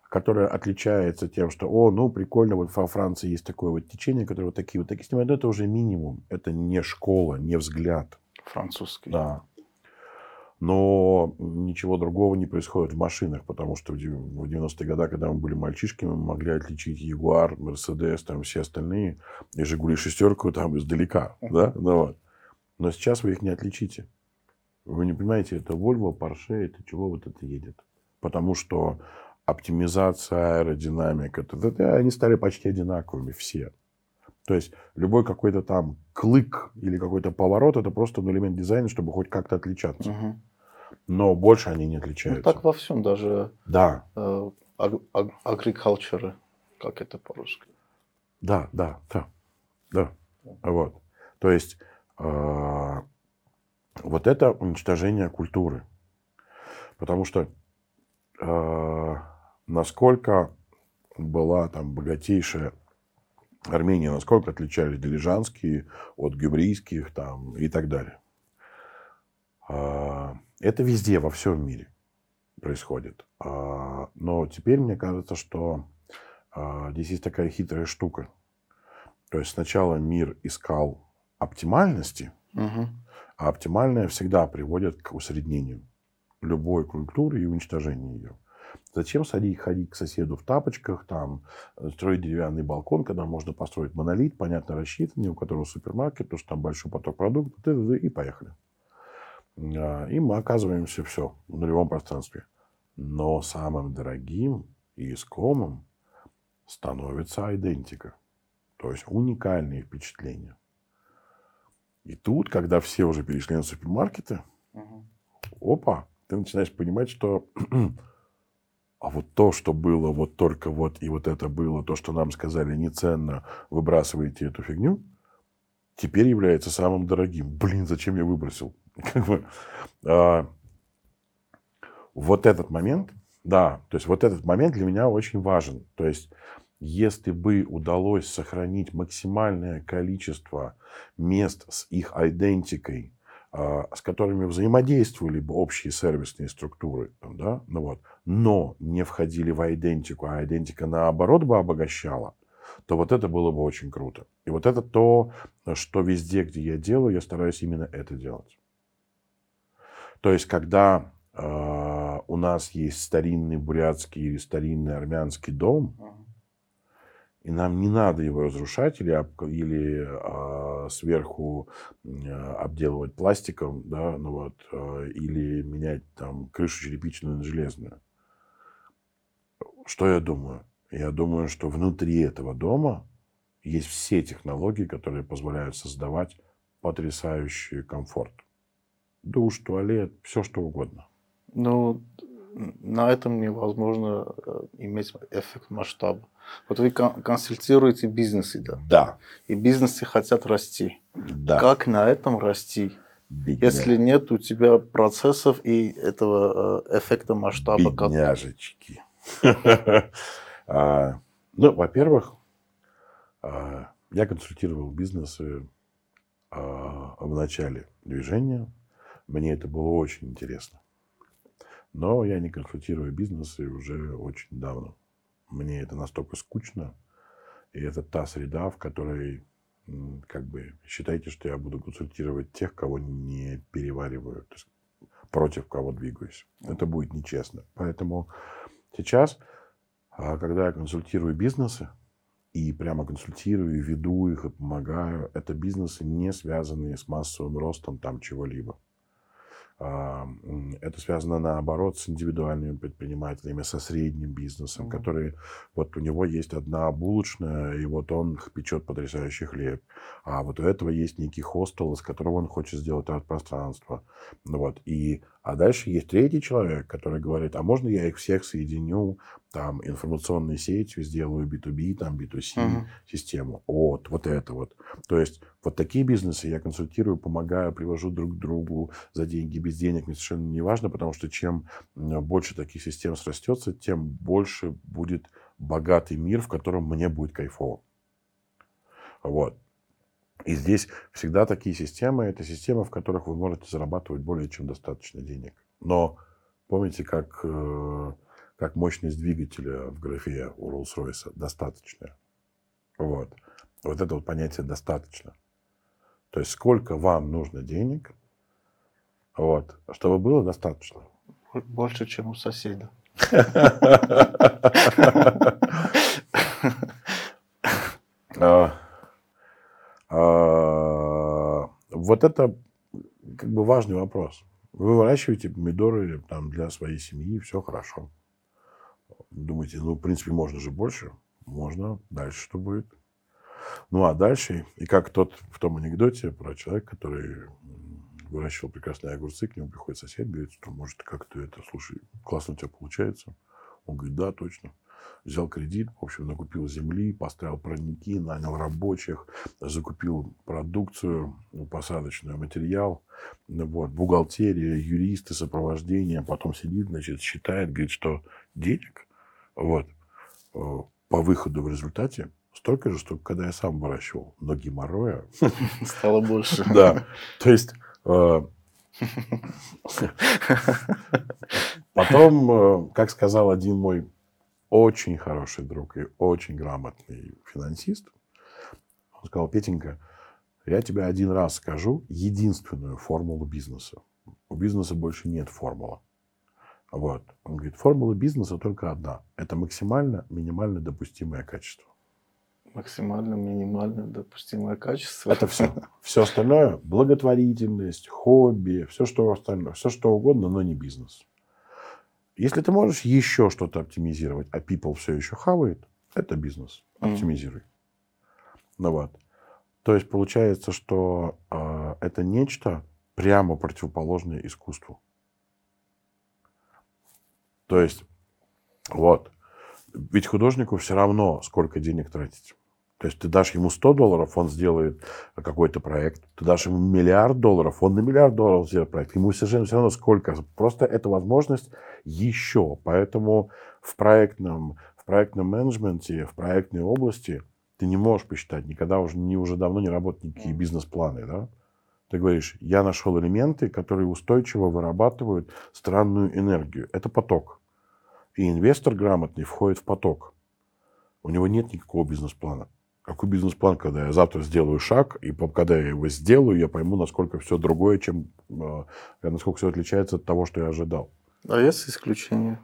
которая отличается тем, что, о, ну, прикольно, вот во Франции есть такое вот течение, которое вот такие вот такие снимают. Но это уже минимум. Это не школа, не взгляд. Французский. Да. Но ничего другого не происходит в машинах, потому что в дев- в 90-е годы, когда мы были мальчишками, мы могли отличить Ягуар, Мерседес, там все остальные, и Жигули шестерку там издалека, да? Ну, вот. Но сейчас вы их не отличите. Вы не понимаете, это Volvo, Porsche, это чего вот это едет. Потому что оптимизация, аэродинамика, т.д., они стали почти одинаковыми все. То есть любой какой-то там клык или какой-то поворот это просто ну, элемент дизайна, чтобы хоть как-то отличаться. Мгм. Но больше они не Ну, отличаются. так во всем, даже Да, э, agriculture, как это по-русски. да, да, да, да. Вот. То есть э, вот это уничтожение культуры. Потому что э, насколько была там богатейшая Армения, насколько отличались дилижанские от гюбрийских там и так далее. Это везде, во всем мире происходит. А, Но теперь мне кажется, что а, здесь есть такая хитрая штука. То есть сначала мир искал оптимальности, Мгм. а оптимальное всегда приводит к усреднению любой культуры и уничтожению ее. Зачем садить, ходить к соседу в тапочках, там, э, строить деревянный балкон, когда можно построить монолит, понятно рассчитанный, у которого супермаркет, потому что там большой поток продуктов, и поехали. А, И мы оказываемся все в нулевом пространстве. Но самым дорогим и искомым становится идентика. То есть уникальные впечатления. И тут, когда все уже перешли на супермаркеты, Мгм. опа, ты начинаешь понимать, что а вот то, что было вот только вот и вот это было, то, что нам сказали неценно, выбрасывайте эту фигню, теперь является самым дорогим. Блин, зачем я выбросил? Как бы, а, вот этот момент, да, то есть вот этот момент для меня очень важен. То есть если бы удалось сохранить максимальное количество мест с их идентикой, а, с которыми взаимодействовали бы общие сервисные структуры, там, да, ну вот, но не входили в идентику, а идентика наоборот бы обогащала, то вот это было бы очень круто. И вот это то, что везде, где я делаю, я стараюсь именно это делать. То есть, когда э, у нас есть старинный бурятский или старинный армянский дом, и нам не надо его разрушать или, или а, сверху а, обделывать пластиком, да, ну вот, а, или менять там крышу черепичную на железную. Что я думаю? Я думаю, что внутри этого дома есть все технологии, которые позволяют создавать потрясающий комфорт. Душ, туалет, все что угодно. Ну, на этом невозможно э, иметь эффект масштаба. Вот вы кон- консультируете бизнесы, да, Да, и бизнесы хотят расти. да. Как на этом расти, Бедня- если нет у тебя процессов и этого э, эффекта масштаба? Бедняжечки. А, Ну, во-первых, а, я консультировал бизнесы а, в начале движения. Мне это было очень интересно. Но я не консультирую бизнесы уже очень давно. Мне это настолько скучно. И это та среда, в которой, как бы, считайте, что я буду консультировать тех, кого не перевариваю. То есть против кого двигаюсь. Это будет нечестно. Поэтому сейчас, а, когда я консультирую бизнесы, и прямо консультирую, веду их, и помогаю, это бизнесы, не связанные с массовым ростом там чего-либо. А, Это связано, наоборот, с индивидуальными предпринимателями, со средним бизнесом, Мгм. который, вот у него есть одна булочная, и вот он печет потрясающий хлеб. А вот у этого есть некий хостел, из которого он хочет сделать арт-пространство. Вот. И, а дальше есть третий человек, который говорит, а можно я их всех соединю, там, информационной сетью, сделаю B2B, там, B2C Мгм. систему. Вот, вот это вот. То есть вот такие бизнесы я консультирую, помогаю, привожу друг к другу за деньги, без денег, мне совершенно не важно, потому что чем м, больше таких систем срастется, тем больше будет богатый мир, в котором мне будет кайфово. Вот. И здесь всегда такие системы, это системы, в которых вы можете зарабатывать более чем достаточно денег. Но помните, как, э, как мощность двигателя в графе у Rolls-Royce достаточная. Вот. Вот это вот понятие достаточно. То есть сколько вам нужно денег, вот, чтобы было достаточно. Больше, чем у соседа. А, Вот это как бы важный вопрос. Вы выращиваете помидоры там, для своей семьи, все хорошо. Думаете, ну, в принципе, можно же больше? Можно. Дальше что будет? Ну, а дальше, и как тот в том анекдоте про человека, который выращивал прекрасные огурцы, к нему приходит сосед, говорит, что, может, как то это, слушай, классно у тебя получается. Он говорит, да, точно. Взял кредит, в общем, накупил земли, поставил парники, нанял рабочих, закупил продукцию, посадочную, материал, ну вот, бухгалтерия, юристы, сопровождение, потом сидит, значит, считает, говорит, что денег, вот, э, по выходу в результате столько же, столько, когда я сам выращивал. Но геморроя... Стало больше. Да. То есть э, Потом, э, как сказал один мой очень хороший друг и очень грамотный финансист, он сказал, Петенька, я тебе один раз скажу единственную формулу бизнеса. У бизнеса больше нет формулы. Вот. Он говорит, формула бизнеса только одна. Это максимально минимально допустимое качество максимально минимально допустимое качество. Это все. Все остальное благотворительность, хобби, все что остальное, все что угодно, но не бизнес. Если ты можешь еще что-то оптимизировать, а people все еще хавает, это бизнес. Оптимизируй. Mm. Ну вот. То есть получается, что э, это нечто прямо противоположное искусству. То есть, вот. Ведь художнику все равно, сколько денег тратить. То есть ты дашь ему 100 долларов, он сделает какой-то проект. Ты дашь ему миллиард долларов, он на миллиард долларов сделает проект. Ему совершенно все равно сколько. Просто это возможность еще. Поэтому в проектном, в проектном менеджменте, в проектной области ты не можешь посчитать, никогда уже, не, уже давно не работают никакие бизнес-планы. Да? Ты говоришь, я нашел элементы, которые устойчиво вырабатывают странную энергию. Это поток. И инвестор грамотный входит в поток. У него нет никакого бизнес-плана. Какой бизнес-план, когда я завтра сделаю шаг, и когда я его сделаю, я пойму, насколько все другое, чем э, насколько все отличается от того, что я ожидал. А есть исключения?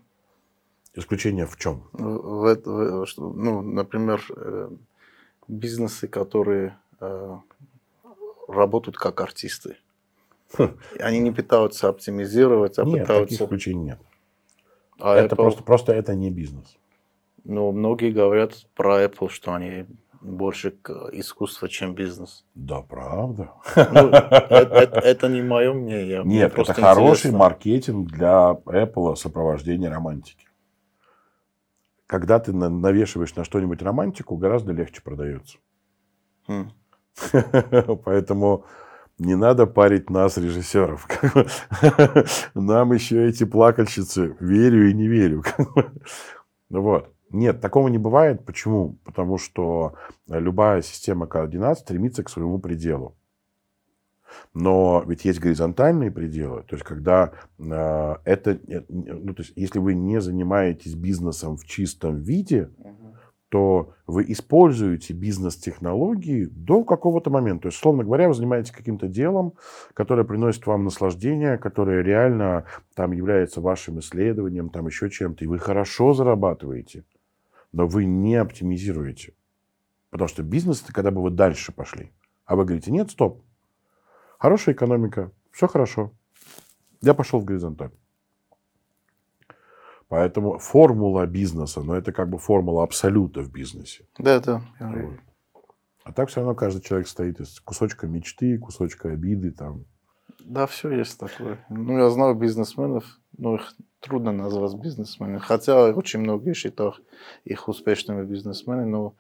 Исключение в чем? В, в, в, ну, например, э, бизнесы, которые э, работают как артисты. Хм. Они не пытаются оптимизировать, а нет, пытаются... таких исключений нет. А это Apple... просто, просто это не бизнес. Ну, многие говорят про Apple, что они больше к искусству, чем бизнес. Да, правда. Ну, это, это, это не мое мнение. Нет, это хороший интересно. маркетинг для Apple сопровождения романтики. Когда ты навешиваешь на что-нибудь романтику, гораздо легче продается. Хм. Поэтому не надо парить нас, режиссеров. Нам еще эти плакальщицы верю и не верю. Вот. Нет, такого не бывает. Почему? Потому что любая система координат стремится к своему пределу. Но ведь есть горизонтальные пределы, то есть когда э, это, ну, то есть если вы не занимаетесь бизнесом в чистом виде, угу. то вы используете бизнес-технологии до какого-то момента. То есть, словно говоря, вы занимаетесь каким-то делом, которое приносит вам наслаждение, которое реально там является вашим исследованием, там еще чем-то, и вы хорошо зарабатываете но вы не оптимизируете. Потому что бизнес это когда бы вы дальше пошли. А вы говорите, нет, стоп. Хорошая экономика, все хорошо. Я пошел в горизонталь. Поэтому формула бизнеса, но это как бы формула абсолюта в бизнесе. Да, да. А так все равно каждый человек стоит из кусочка мечты, кусочка обиды, там, да, все есть такое. Ну, я знаю бизнесменов, но их трудно назвать бизнесменами. Хотя очень многие считают их успешными бизнесменами, но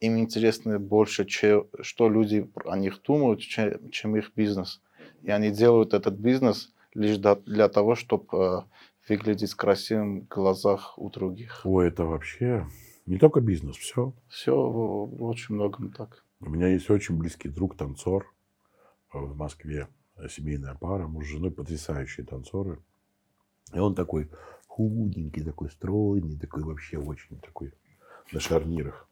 им интересно больше, что люди о них думают, чем их бизнес. И они делают этот бизнес лишь для того, чтобы э, выглядеть красивым в глазах у других. Ой, это вообще не только бизнес, все. Все в очень многом так. У меня есть очень близкий друг, танцор в Москве семейная пара, муж с женой, потрясающие танцоры. И он такой худенький, такой стройный, такой вообще очень такой на шарнирах.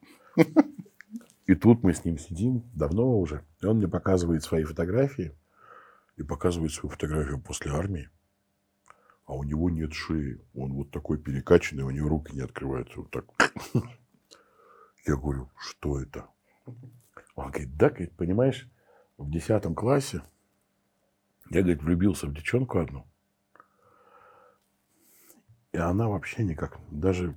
И тут мы с ним сидим, давно уже, и он мне показывает свои фотографии, и показывает свою фотографию после армии. А у него нет шеи. Он вот такой перекачанный, у него руки не открываются. Вот так. Я говорю, что это? Он говорит, да, понимаешь, в десятом классе я, говорит, влюбился в девчонку одну. И она вообще никак, даже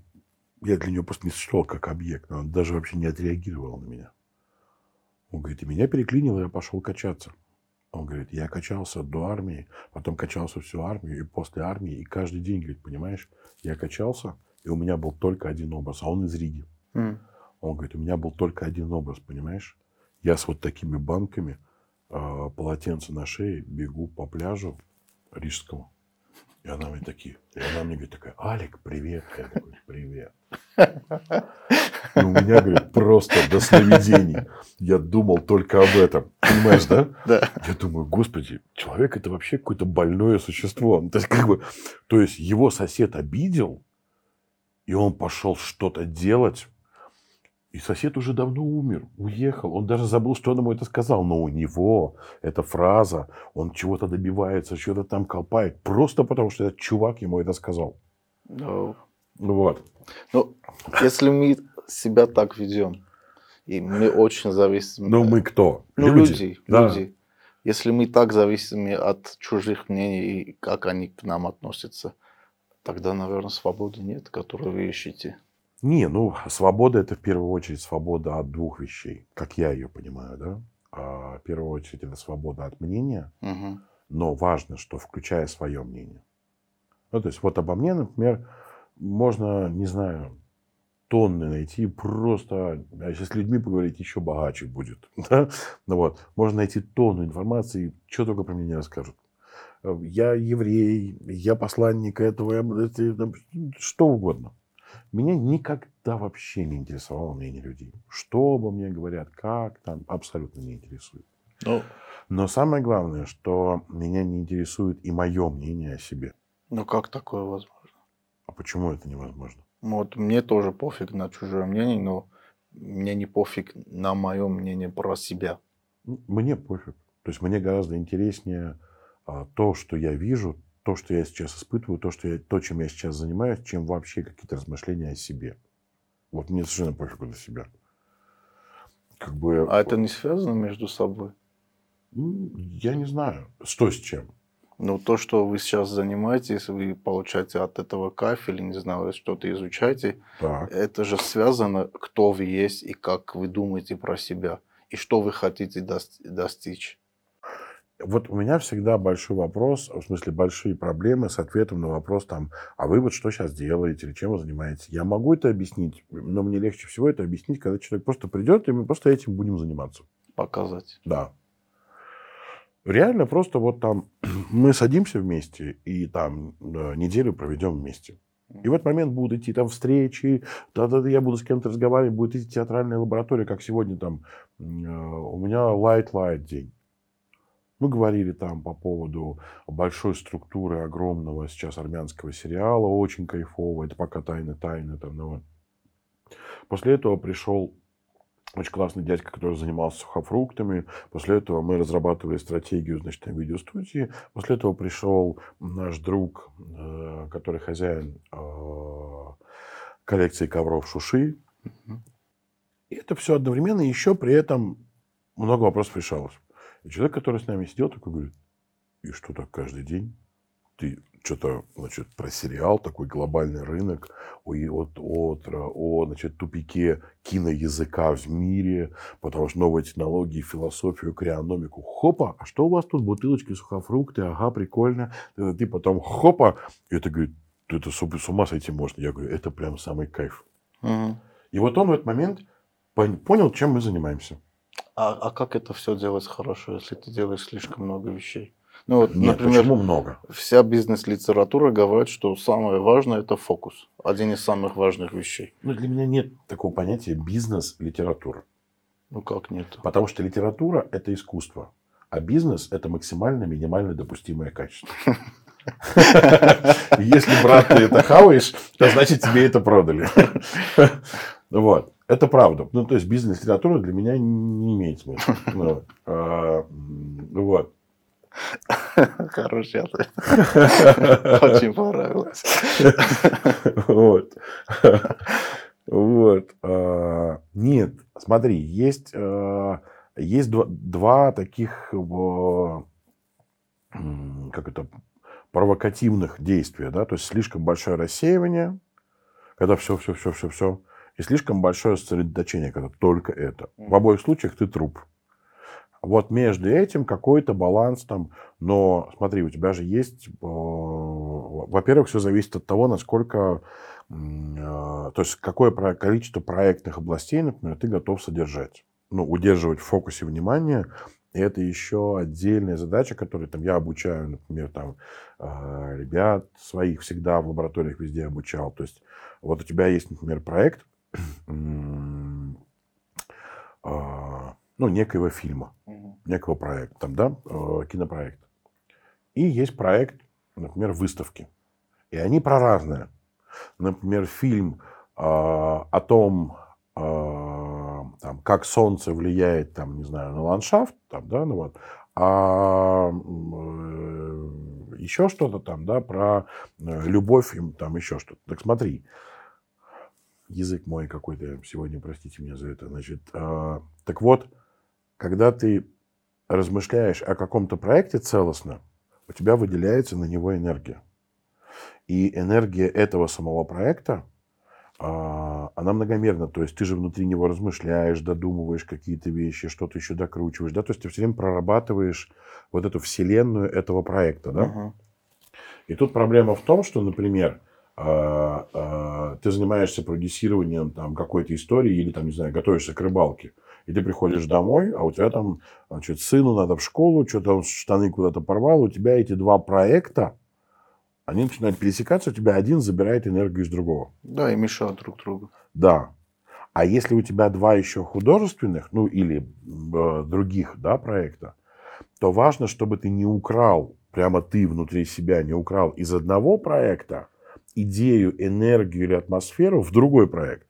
я для нее просто не существовал как объект, она даже вообще не отреагировала на меня. Он говорит, и меня переклинило, я пошел качаться. Он говорит, я качался до армии, потом качался всю армию и после армии, и каждый день, говорит, понимаешь, я качался, и у меня был только один образ, а он из Риги. М. Он говорит, у меня был только один образ, понимаешь? Я с вот такими банками, полотенце на шее, бегу по пляжу рижскому. И она мне такие, и она мне говорит такая, Алик, привет. Я такой, привет. И у меня, говорит, просто до сновидений. Я думал только об этом. Понимаешь, да? Да. Я думаю, господи, человек это вообще какое-то больное существо. Ну, То есть, как бы, то есть его сосед обидел, и он пошел что-то делать, и сосед уже давно умер, уехал. Он даже забыл, что он ему это сказал. Но у него эта фраза, он чего-то добивается, что-то там колпает. Просто потому, что этот чувак ему это сказал. Ну, Вот. ну, если мы себя так ведем, и мы очень зависим... Ну, мы кто? Ну, люди, Да. люди. Если мы так зависимы от чужих мнений и как они к нам относятся, тогда, наверное, свободы нет, которую вы ищете. Не, ну, свобода – это в первую очередь свобода от двух вещей, как я ее понимаю, да? А, в первую очередь это свобода от мнения, Мгм. но важно, что включая свое мнение. Ну, то есть вот обо мне, например, можно, не знаю, тонны найти просто, а если с людьми поговорить, еще богаче будет. Да? Ну, вот. Можно найти тонну информации, что только про меня не расскажут. Э, Я еврей, я посланник этого, что угодно. Меня никогда вообще не интересовало мнение людей. Что обо мне говорят, как там, абсолютно не интересует. Ну, Но самое главное, что меня не интересует и мое мнение о себе. ну как такое возможно? А почему это невозможно? Ну, Вот мне тоже пофиг на чужое мнение, но мне не пофиг на мое мнение про себя. Ну, Мне пофиг. То есть мне гораздо интереснее а, то, что я вижу, то, что я сейчас испытываю, то, что я, то, чем я сейчас занимаюсь, чем вообще какие-то размышления о себе. Вот мне совершенно пофигу на себя. Как бы, А это не связано между собой? м, я не знаю, что с чем. Ну, то, что вы сейчас занимаетесь, вы получаете от этого кайф или, не знаю, что-то изучаете, Так. это же связано, кто вы есть и как вы думаете про себя, и что вы хотите дос- достичь. Вот у меня всегда большой вопрос, в смысле большие проблемы с ответом на вопрос там, а вы вот что сейчас делаете или чем вы занимаетесь? Я могу это объяснить, но мне легче всего это объяснить, когда человек просто придет, и мы просто этим будем заниматься. Показать. Да. Реально просто вот там мы садимся вместе и там э, неделю проведем вместе. И в этот момент будут идти там встречи, да-да-да, я буду с кем-то разговаривать, будет идти театральная лаборатория, как сегодня там э, у меня light-light день. Мы говорили там по поводу большой структуры огромного сейчас армянского сериала, очень кайфово, это пока тайны-тайны. Там, ну. После этого пришел очень классный дядька, который занимался сухофруктами. После этого мы разрабатывали стратегию, значит, на видеостудии. После этого пришел наш друг, э, который хозяин э, коллекции ковров Шуши. И это все одновременно, еще при этом много вопросов решалось. И человек, который с нами сидел, такой говорит, и что так каждый день? Ты что-то, значит, про сериал, такой глобальный рынок, о, и от, от, о, значит, тупике киноязыка в мире, потому что новые технологии, философию, криономику. Хопа, а что у вас тут? Бутылочки, сухофрукты, ага, прикольно. Э, Ты потом хопа, и это говорит, «Ты это с ума- сойти можно. Я говорю, это прям самый кайф. Мгм. И вот он в этот момент пон- понял, чем мы занимаемся. А, а как это все делать хорошо, если ты делаешь слишком много вещей? Ну, вот, Нет, например, почему много? вся бизнес-литература говорит, что самое важное – это фокус. Один из самых важных вещей. Ну, для меня нет такого понятия бизнес-литература. Ну, как нет? Потому что литература – это искусство, а бизнес – это максимально минимально допустимое качество. И Если, брат, ты это хаваешь, то значит тебе это продали. Вот. Это правда. Ну, то есть бизнес-литература для меня не имеет смысла. Ну, а, Вот. Хороший ответ. Очень понравилось. Вот. Вот. А, Нет, смотри, есть, а, есть два, два таких, как это, провокативных действия, да, то есть слишком большое рассеивание, когда все, все, все, все, все, и слишком большое сосредоточение, когда только это. В обоих случаях ты труп. Вот между этим какой-то баланс там. Но смотри, у тебя же есть... Э, во-первых, все зависит от того, насколько... Э, то есть какое количество проектных областей, например, ты готов содержать. Ну, удерживать в фокусе внимания. И это еще отдельная задача, которую там, я обучаю, например, там, э, ребят своих всегда в лабораториях везде обучал. То есть вот у тебя есть, например, проект, ну, некоего фильма, некого проекта, там, да, э, кинопроект. И есть проект, например, выставки. И они про разное. Например, фильм э, о том, э, там, как солнце влияет, там, не знаю, на ландшафт, там, да, ну вот, а э, еще что-то там, да, про э, любовь, там еще что-то. Так смотри, язык мой какой-то сегодня, простите меня за это, значит, э, так вот, когда ты размышляешь о каком-то проекте целостно, у тебя выделяется на него энергия. И энергия этого самого проекта, а, она многомерна. То есть ты же внутри него размышляешь, додумываешь какие-то вещи, что-то еще докручиваешь. Да? То есть ты все время прорабатываешь вот эту вселенную этого проекта. Да? Uh-huh. И тут проблема в том, что, например, ты занимаешься продюсированием там, какой-то истории или, там, не знаю, готовишься к рыбалке и ты приходишь домой, а у тебя там, значит, сыну надо в школу, что-то он штаны куда-то порвал, у тебя эти два проекта, они начинают пересекаться, у тебя один забирает энергию из другого. Да, и мешают друг другу. Да. А если у тебя два еще художественных, ну или э, других, да, проекта, то важно, чтобы ты не украл, прямо ты внутри себя не украл из одного проекта идею, энергию или атмосферу в другой проект.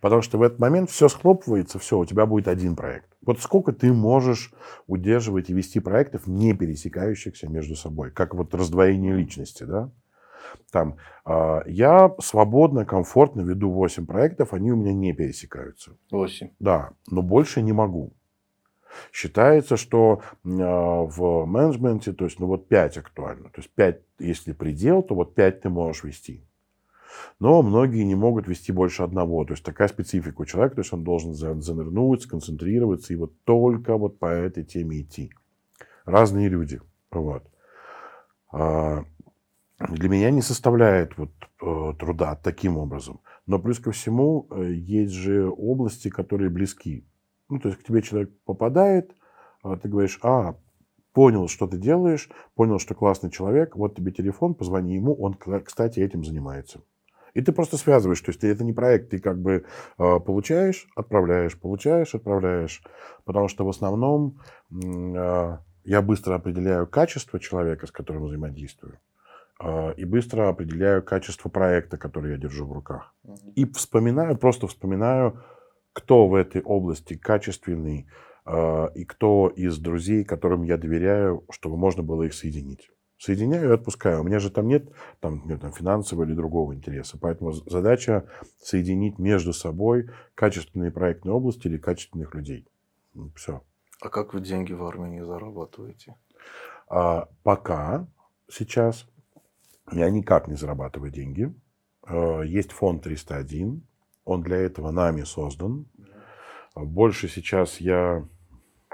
Потому что в этот момент все схлопывается, все, у тебя будет один проект. Вот сколько ты можешь удерживать и вести проектов, не пересекающихся между собой, как вот раздвоение личности, да? Там, э, я свободно, комфортно веду 8 проектов, они у меня не пересекаются. 8? Да, но больше не могу. Считается, что э, в менеджменте, то есть, ну вот 5 актуально. То есть 5, если предел, то вот 5 ты можешь вести. Но многие не могут вести больше одного. То есть такая специфика у человека, то есть он должен занырнуть, сконцентрироваться и вот только вот по этой теме идти. Разные люди. Вот. А, для меня не составляет вот э, труда таким образом. Но плюс ко всему э, есть же области, которые близки. Ну, то есть к тебе человек попадает, а ты говоришь, а, понял, что ты делаешь, понял, что классный человек, вот тебе телефон, позвони ему, он, кстати, этим занимается. И ты просто связываешь, то есть это не проект, ты как бы э, получаешь, отправляешь, получаешь, отправляешь. Потому что в основном э, я быстро определяю качество человека, с которым взаимодействую, э, и быстро определяю качество проекта, который я держу в руках. И вспоминаю, просто вспоминаю, кто в этой области качественный, и кто из друзей, которым я доверяю, чтобы можно было их соединить соединяю и отпускаю. У меня же там нет там, нет, там, финансового или другого интереса. Поэтому задача соединить между собой качественные проектные области или качественных людей. Все. А как вы деньги в Армении зарабатываете? А, пока сейчас я никак не зарабатываю деньги. А, есть фонд 301. Он для этого нами создан. Больше сейчас я...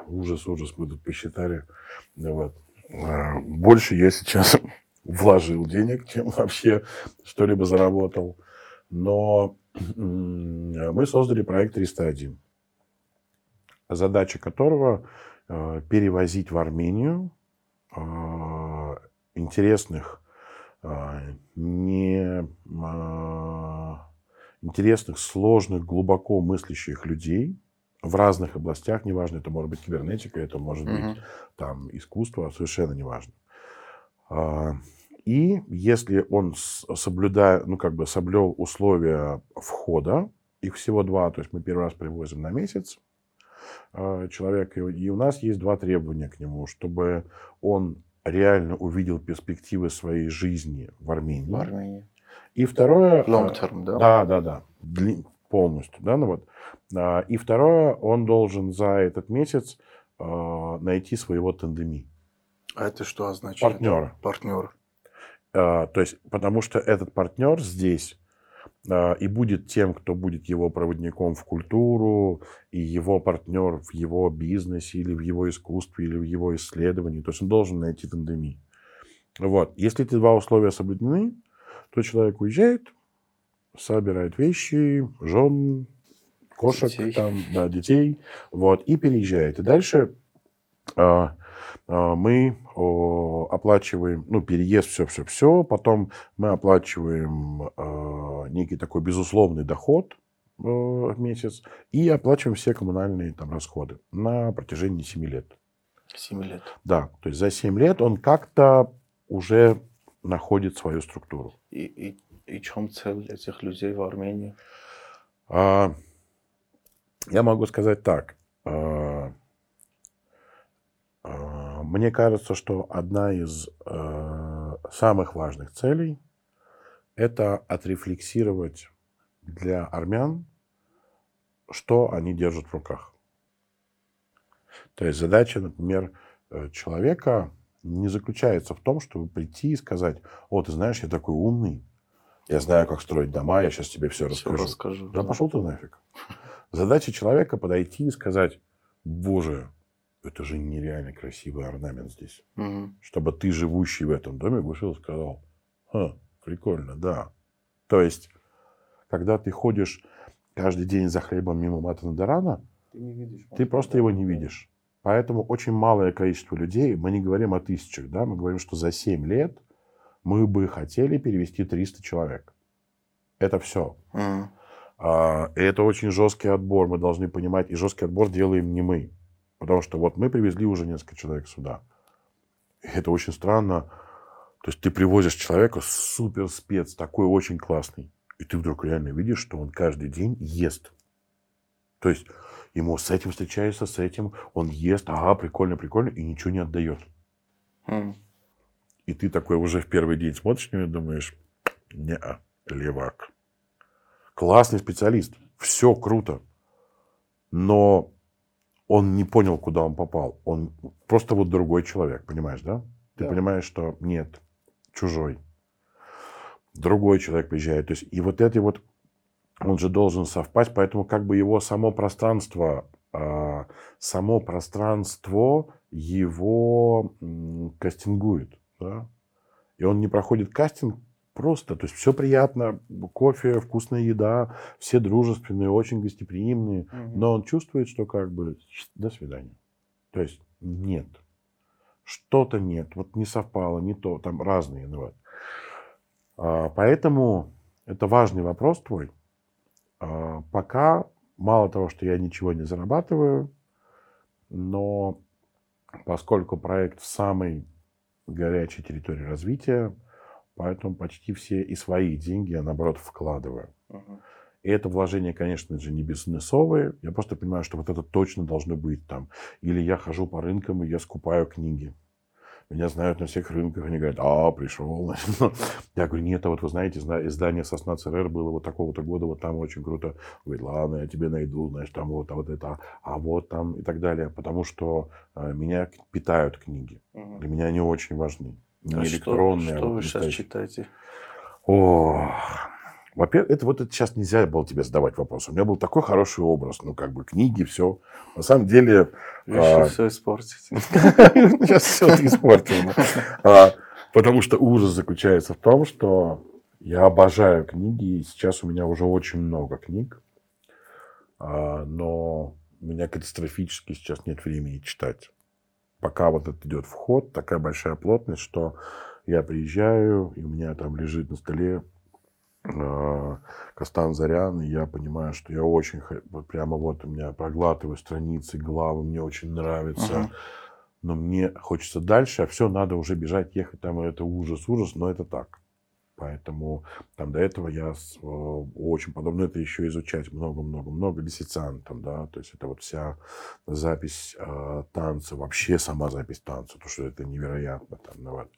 Ужас, ужас, тут посчитали. Вот. А, больше я сейчас вложил денег, чем вообще что-либо заработал. Но мы создали проект 301, задача которого а, перевозить в Армению а, интересных, не интересных, сложных, глубоко мыслящих людей – в разных областях, неважно, это может быть кибернетика, это может mm-hmm. быть там искусство, совершенно неважно. А, и если он соблюдает, ну как бы соблюл условия входа, их всего два, то есть мы первый раз привозим на месяц а, человека, и у нас есть два требования к нему, чтобы он реально увидел перспективы своей жизни в Армении. В Армении. И второе... Long term, да? Да, да, да. Полностью, да, ну вот. А, и второе, он должен за этот месяц а, найти своего тандеми. А это что означает? Партнера. Партнер. А, то есть, потому что этот партнер здесь, а, и будет тем, кто будет его проводником в культуру, и его партнер в его бизнесе, или в его искусстве, или в его исследовании. То есть он должен найти тандеми. Вот. Если эти два условия соблюдены, то человек уезжает, собирает вещи, жен, кошек, детей. Там, да, детей, вот, и переезжает. И дальше а, а, мы оплачиваем, ну, переезд, все-все-все, потом мы оплачиваем а, некий такой безусловный доход в месяц и оплачиваем все коммунальные там расходы на протяжении 7 лет. 7 лет. Да, то есть за 7 лет он как-то уже находит свою структуру. И, и, и чем цель этих людей в Армении? А, я могу сказать так. А, а, мне кажется, что одна из а, самых важных целей – это отрефлексировать для армян, что они держат в руках. То есть задача, например, э, человека не заключается в том, чтобы прийти и сказать, о, ты знаешь, я такой умный, я знаю, как строить дома, я сейчас тебе все, все расскажу. расскажу. Да, да пошел ты нафиг. Задача человека подойти и сказать, боже, это же нереально красивый орнамент здесь. Угу. Чтобы ты, живущий в этом доме, вышел и сказал, Ха, прикольно, да. То есть, когда ты ходишь каждый день за хлебом мимо Матана Дарана, ты, не видишь, ты просто его не видишь. Поэтому очень малое количество людей, мы не говорим о тысячах, да, мы говорим, что за 7 лет мы бы хотели перевести 300 человек. Это все. Mm. А, и это очень жесткий отбор, мы должны понимать. И жесткий отбор делаем не мы. Потому что вот мы привезли уже несколько человек сюда. И это очень странно. То есть ты привозишь человека супер спец, такой очень классный. И ты вдруг реально видишь, что он каждый день ест. То есть ему с этим встречается, с этим, он ест, ага, прикольно, прикольно, и ничего не отдает. Mm. И ты такой уже в первый день смотришь на него и думаешь, не левак. Классный специалист, все круто, но он не понял, куда он попал. Он просто вот другой человек, понимаешь, да? Ты да. понимаешь, что нет, чужой. Другой человек приезжает. То есть, и вот эти вот он же должен совпасть, поэтому как бы его само пространство, а, само пространство его кастингует. Да? И он не проходит кастинг просто, то есть все приятно, кофе, вкусная еда, все дружественные, очень гостеприимные, угу. но он чувствует, что как бы до свидания. То есть нет. Что-то нет, вот не совпало, не то, там разные. Ну, вот. а, поэтому это важный вопрос твой. А, пока мало того, что я ничего не зарабатываю, но поскольку проект в самой горячей территории развития, поэтому почти все и свои деньги я, наоборот, вкладываю. Uh-huh. И это вложение, конечно же, не бизнесовые. Я просто понимаю, что вот это точно должно быть там. Или я хожу по рынкам, и я скупаю книги. Меня знают на всех рынках, они говорят, а, пришел. Я говорю, нет, а вот вы знаете, издание «Сосна ЦРР» было вот такого-то года, вот там очень круто. Говорит, ладно, я тебе найду, знаешь, там вот, а вот это, а вот там и так далее. Потому что э, меня питают книги. Для меня они очень важны. Не а электронные. Что, что а вот вы сейчас читаете? О, во-первых, это вот это сейчас нельзя было тебе задавать вопрос. У меня был такой хороший образ, ну, как бы книги, все. На самом деле... Решил а... все испортить. Сейчас все ты испортил. А, потому что ужас заключается в том, что я обожаю книги, и сейчас у меня уже очень много книг, а, но у меня катастрофически сейчас нет времени читать. Пока вот это идет вход, такая большая плотность, что я приезжаю, и у меня там лежит на столе Кастан Зарян, и я понимаю, что я очень, прямо вот у меня проглатываю страницы, главы, мне очень нравится. Uh-huh. Но мне хочется дальше, а все, надо уже бежать, ехать, там это ужас, ужас, но это так. Поэтому там до этого я с, э, очень подобно это еще изучать много-много-много лисицантом, да, то есть это вот вся запись э, танца, вообще сама запись танца, то что это невероятно там, ну, вот.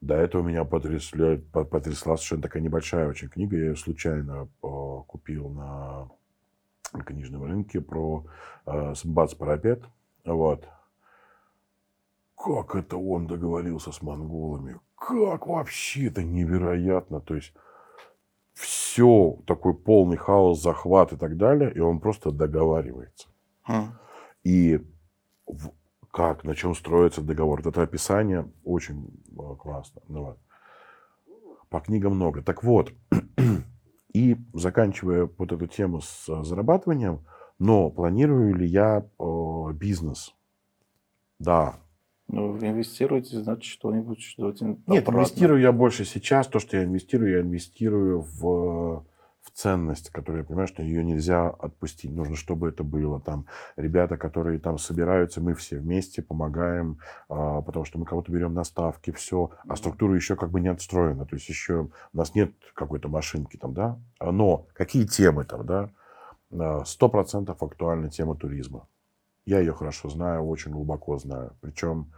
До этого меня потрясли, потрясла совершенно такая небольшая очень книга. Я ее случайно э, купил на книжном рынке про э, Сбац Парапет. Вот. Как это он договорился с монголами? Как вообще? Это невероятно. То есть все, такой полный хаос, захват и так далее, и он просто договаривается. М. И в- как, на чем строится договор. Вот это описание очень э, классно. Ну, вот. По книгам много. Так вот, и заканчивая вот эту тему с э, зарабатыванием, но планирую ли я э, бизнес? Да. Ну, инвестируете, значит, что-нибудь что-нибудь Нет, обратно. инвестирую я больше сейчас. То, что я инвестирую, я инвестирую в, в ценность, которую я понимаю, что ее нельзя отпустить. Нужно, чтобы это было. Там ребята, которые там собираются, мы все вместе помогаем, а, потому что мы кого-то берем на ставки, все. А структура еще как бы не отстроена. То есть еще у нас нет какой-то машинки там, да. Но какие темы там, да? А, Сто процентов актуальна тема туризма. Я ее хорошо знаю, очень глубоко знаю. Причем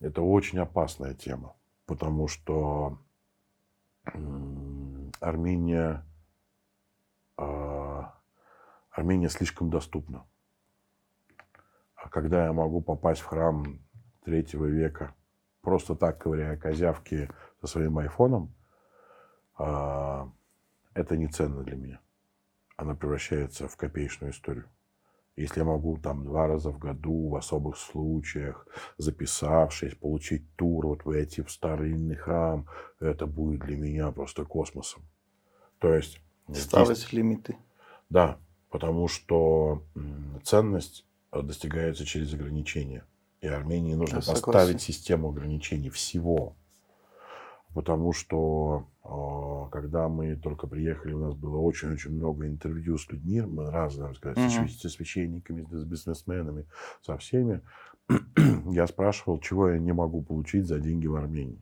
это очень опасная тема, потому что Армения, а, Армения слишком доступна. А когда я могу попасть в храм третьего века, просто так ковыряя козявки со своим айфоном, а, это не ценно для меня. Она превращается в копеечную историю. Если я могу там два раза в году в особых случаях, записавшись, получить тур, вот войти в старинный храм, это будет для меня просто космосом. То есть... здесь- Ставить лимиты. Да, потому что ценность э, достигается через ограничения. И Армении нужно Я согласен. поставить систему ограничений всего. Потому что э, когда мы только приехали, у нас было очень-очень много интервью с людьми, мы разные, сказать, свя- со священниками, с бизнесменами, со всеми. Я спрашивал, чего я не могу получить за деньги в Армении.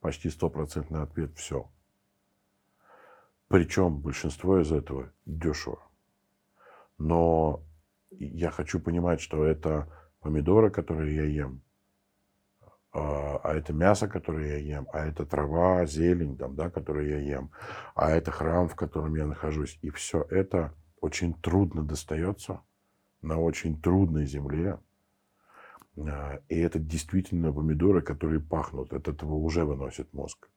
Почти стопроцентный ответ – все. Причем большинство из этого дешево. Но я хочу понимать, что это помидоры, которые я ем, а а это мясо, которое я ем, а это трава, зелень, там, да, которую я ем, а это храм, в котором я нахожусь. И все это очень трудно достается на очень трудной земле. А, И это действительно помидоры, которые пахнут. От этого уже выносит мозг.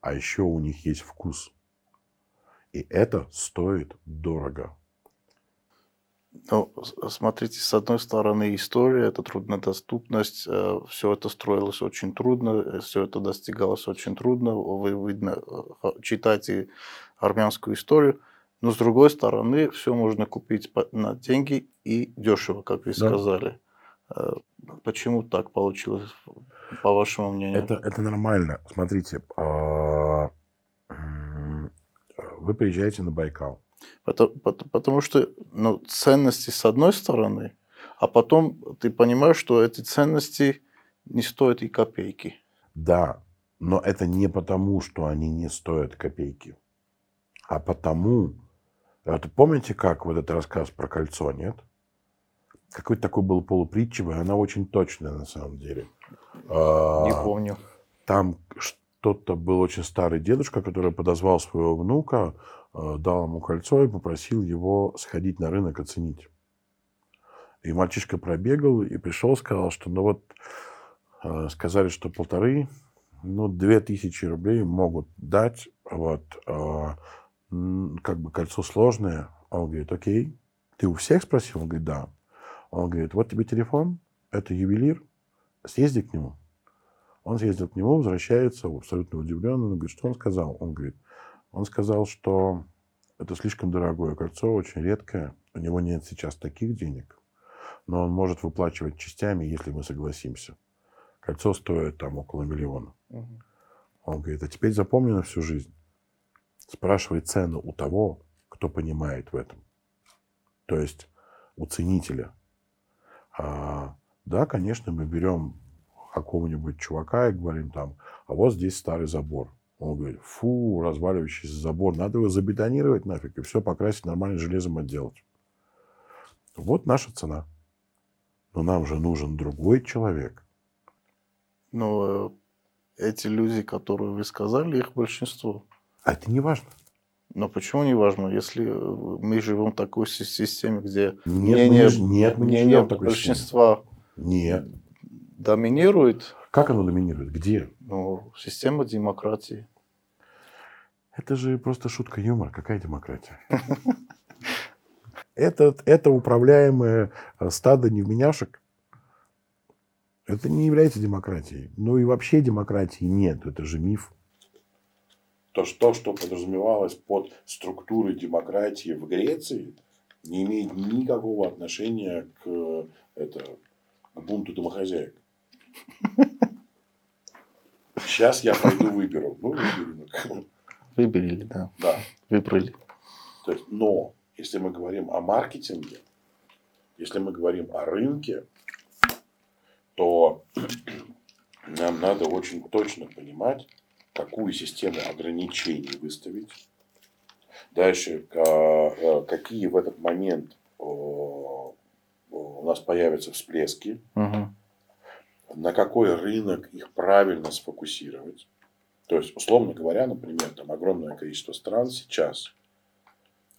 А еще у них есть вкус. И это стоит дорого. Ну, смотрите, с одной стороны, история, это труднодоступность, все это строилось очень трудно, все это достигалось очень трудно. Вы, видно, э, читаете армянскую историю, но с другой стороны, все можно купить на деньги и дешево, как вы Да. сказали. Э, Почему так получилось, по вашему мнению? Это, это нормально. Смотрите, а, вы приезжаете на Байкал. Потому, пот- потому что ну, ценности с одной стороны, а потом ты понимаешь, что эти ценности не стоят и копейки. Да, но это не потому, что они не стоят копейки, а потому... Вот помните, как вот этот рассказ про кольцо, нет? Какой-то такой был полупритчевый, она очень точная на самом деле. А, Не помню. Там что-то был очень старый дедушка, который подозвал своего внука, э, дал ему кольцо и попросил его сходить на рынок оценить. И мальчишка пробегал и пришел, сказал, что ну вот э, сказали, что полторы, ну две тысячи рублей могут дать, вот, э, как бы кольцо сложное. Он говорит, окей. Ты у всех спросил? Он говорит, да. Он говорит, вот тебе телефон, это ювелир, съезди к нему. Он съездил к нему, возвращается, абсолютно удивленный. Он говорит, что он сказал? Он говорит, он сказал, что это слишком дорогое кольцо, очень редкое. У него нет сейчас таких денег, но он может выплачивать частями, если мы согласимся. Кольцо стоит там около миллиона. Мгм. Он говорит, а теперь запомни на всю жизнь. Спрашивай цену у того, кто понимает в этом. То есть у ценителя. А, да, конечно, мы берем какого-нибудь чувака и говорим там, а вот здесь старый забор. Он говорит, фу, разваливающийся забор, надо его забетонировать нафиг и все покрасить нормальным железом отделать. Вот наша цена. Но нам же нужен другой человек. Но э, эти люди, которые вы сказали, их большинство. А это не важно. Но почему не важно, если э, мы живем в такой си- системе, где Нет, мы мнение, не ж- нет, мы не мнение живем в такой системе. большинства Нет. Доминирует, Как оно доминирует? Где? ну, система демократии. Это же просто шутка юмора. Какая демократия? Это, это управляемое э, стадо невменяшек. Это не является демократией. Ну и вообще демократии нет. Это же миф. То, что, что подразумевалось под структурой демократии в Греции, не имеет никакого отношения к, это, к бунту домохозяек. Сейчас я пойду выберу. Ну, выберу. Выберили, да. Да. Выбрали. То есть, но если мы говорим о маркетинге, если мы говорим о рынке, то нам надо очень точно понимать, какую систему ограничений выставить. Дальше, а, какие в этот момент у нас появятся всплески, угу. На какой рынок их правильно сфокусировать. То есть, условно говоря, например, там огромное количество стран сейчас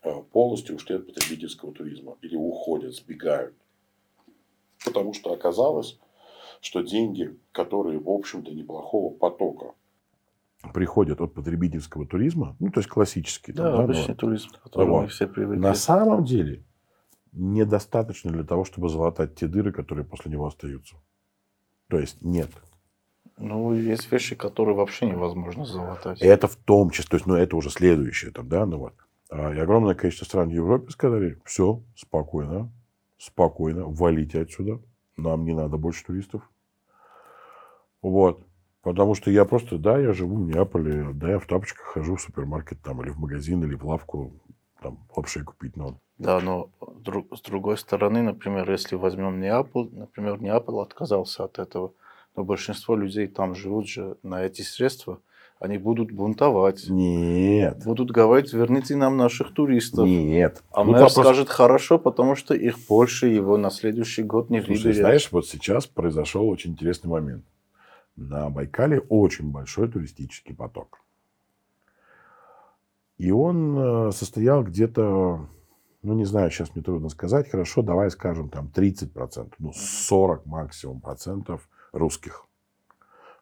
Э, полностью ушли от потребительского туризма или уходят, сбегают. Потому что оказалось, что деньги, которые, в общем-то, неплохого потока приходят от потребительского туризма, ну, то есть классический. Да, там, обычный да, туризм, к которому все привыкли. На самом деле недостаточно для того, чтобы залатать те дыры, которые после него остаются. То есть нет. Ну, есть вещи, которые вообще невозможно залатать. Это в том числе, то есть, ну, это уже следующее там, да, ну вот. А, и огромное количество стран в Европе сказали, все, спокойно, спокойно, валите отсюда, нам не надо больше туристов. Вот. Потому что я просто, да, я живу в Неаполе, да, я в тапочках хожу в супермаркет там, или в магазин, или в лавку, там, лапши купить надо. Да, но с другой стороны, например, если возьмем Неаполь, например, Неаполь отказался от этого, но большинство людей там живут же на эти средства, они будут бунтовать. Нет. Будут говорить, верните нам наших туристов. Нет. А ну, мэр вопрос... скажет, хорошо, потому что их больше его на следующий год не Слушай, выберет. знаешь, вот сейчас произошел очень интересный момент. На Байкале очень большой туристический поток. И он э, состоял где-то, ну не знаю, сейчас мне трудно сказать, хорошо, давай скажем там 30%, ну 40 максимум процентов русских.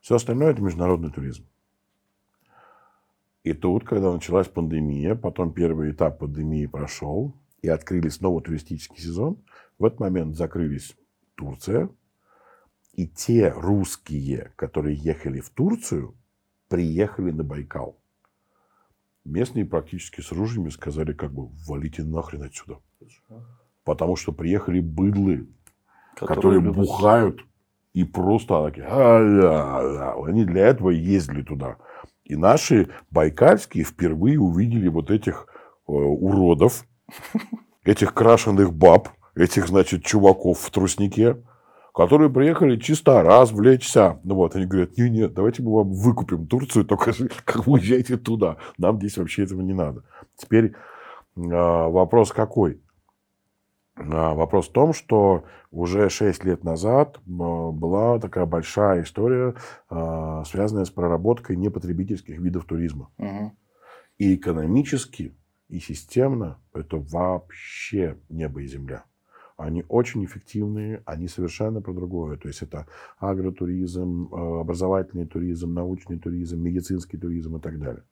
Все остальное это международный туризм. И тут, когда началась пандемия, потом первый этап пандемии прошел, и открыли снова туристический сезон, в этот момент закрылись Турция, и те русские, которые ехали в Турцию, приехали на Байкал. Местные практически с ружьями сказали, как бы, валите нахрен отсюда. Потому что приехали быдлы, которые, которые бухают и просто такие, а, да, да. они для этого ездили туда. И наши байкальские впервые увидели вот этих э, уродов, этих крашеных баб, этих, значит, чуваков в труснике, которые приехали чисто развлечься. Ну вот, они говорят, не, нет, давайте мы вам выкупим Турцию, только как вы уезжайте туда. Нам здесь вообще этого не надо. Теперь э, вопрос какой? А, вопрос в том, что уже 6 лет назад была такая большая история, а, связанная с проработкой непотребительских видов туризма. Угу. И экономически, и системно это вообще небо и земля. Они очень эффективные, они совершенно про другое. То есть это агротуризм, а, образовательный туризм, научный туризм, медицинский туризм и так далее.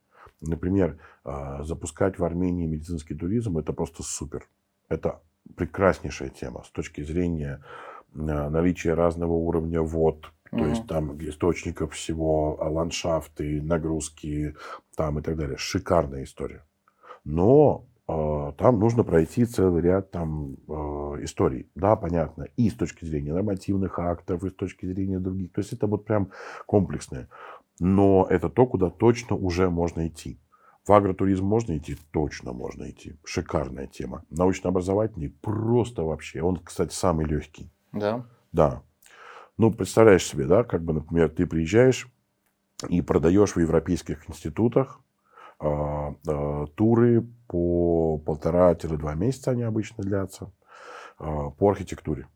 Например, запускать в Армении медицинский туризм – это просто супер. Это прекраснейшая тема с точки зрения э, наличия разного уровня вод, то угу. есть там источников всего, а, ландшафты, нагрузки там и так далее. Шикарная история. Но э, там нужно пройти целый ряд там э, историй. Да, понятно. И с точки зрения нормативных актов, и с точки зрения других. То есть это вот прям комплексное. Но это то, куда точно уже можно идти. В агротуризм можно идти? Точно можно идти. Шикарная тема. Научно-образовательный просто вообще. Он, кстати, самый легкий. Да? Да. Ну, представляешь себе, да, как бы, например, ты приезжаешь и продаешь в европейских институтах туры по полтора-два месяца, они обычно длятся, э, по архитектуре.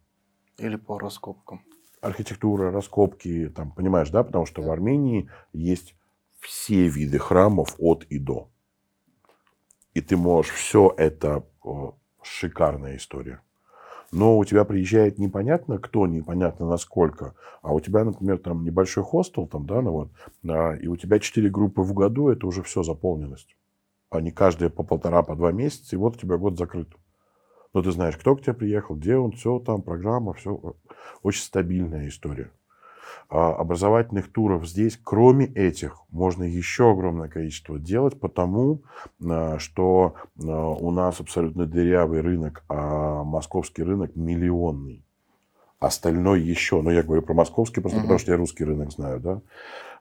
Или по раскопкам. Архитектура, раскопки, там, понимаешь, да, потому что в Армении есть все виды храмов от и до. И ты можешь все это... Шикарная история. Но у тебя приезжает непонятно кто, непонятно насколько, а у тебя, например, там небольшой хостел, там, да, ну вот, да, и у тебя четыре группы в году, это уже все заполненность. Они каждые по полтора, по два месяца, и вот у тебя год закрыт. Но ты знаешь, кто к тебе приехал, где он, все там, программа, все. Очень стабильная история. А образовательных туров здесь, кроме этих, можно еще огромное количество делать, потому а, что а, у нас абсолютно дырявый рынок, а московский рынок миллионный. Остальной еще, но ну, я говорю про московский, просто uh-huh. потому что я русский рынок знаю, да.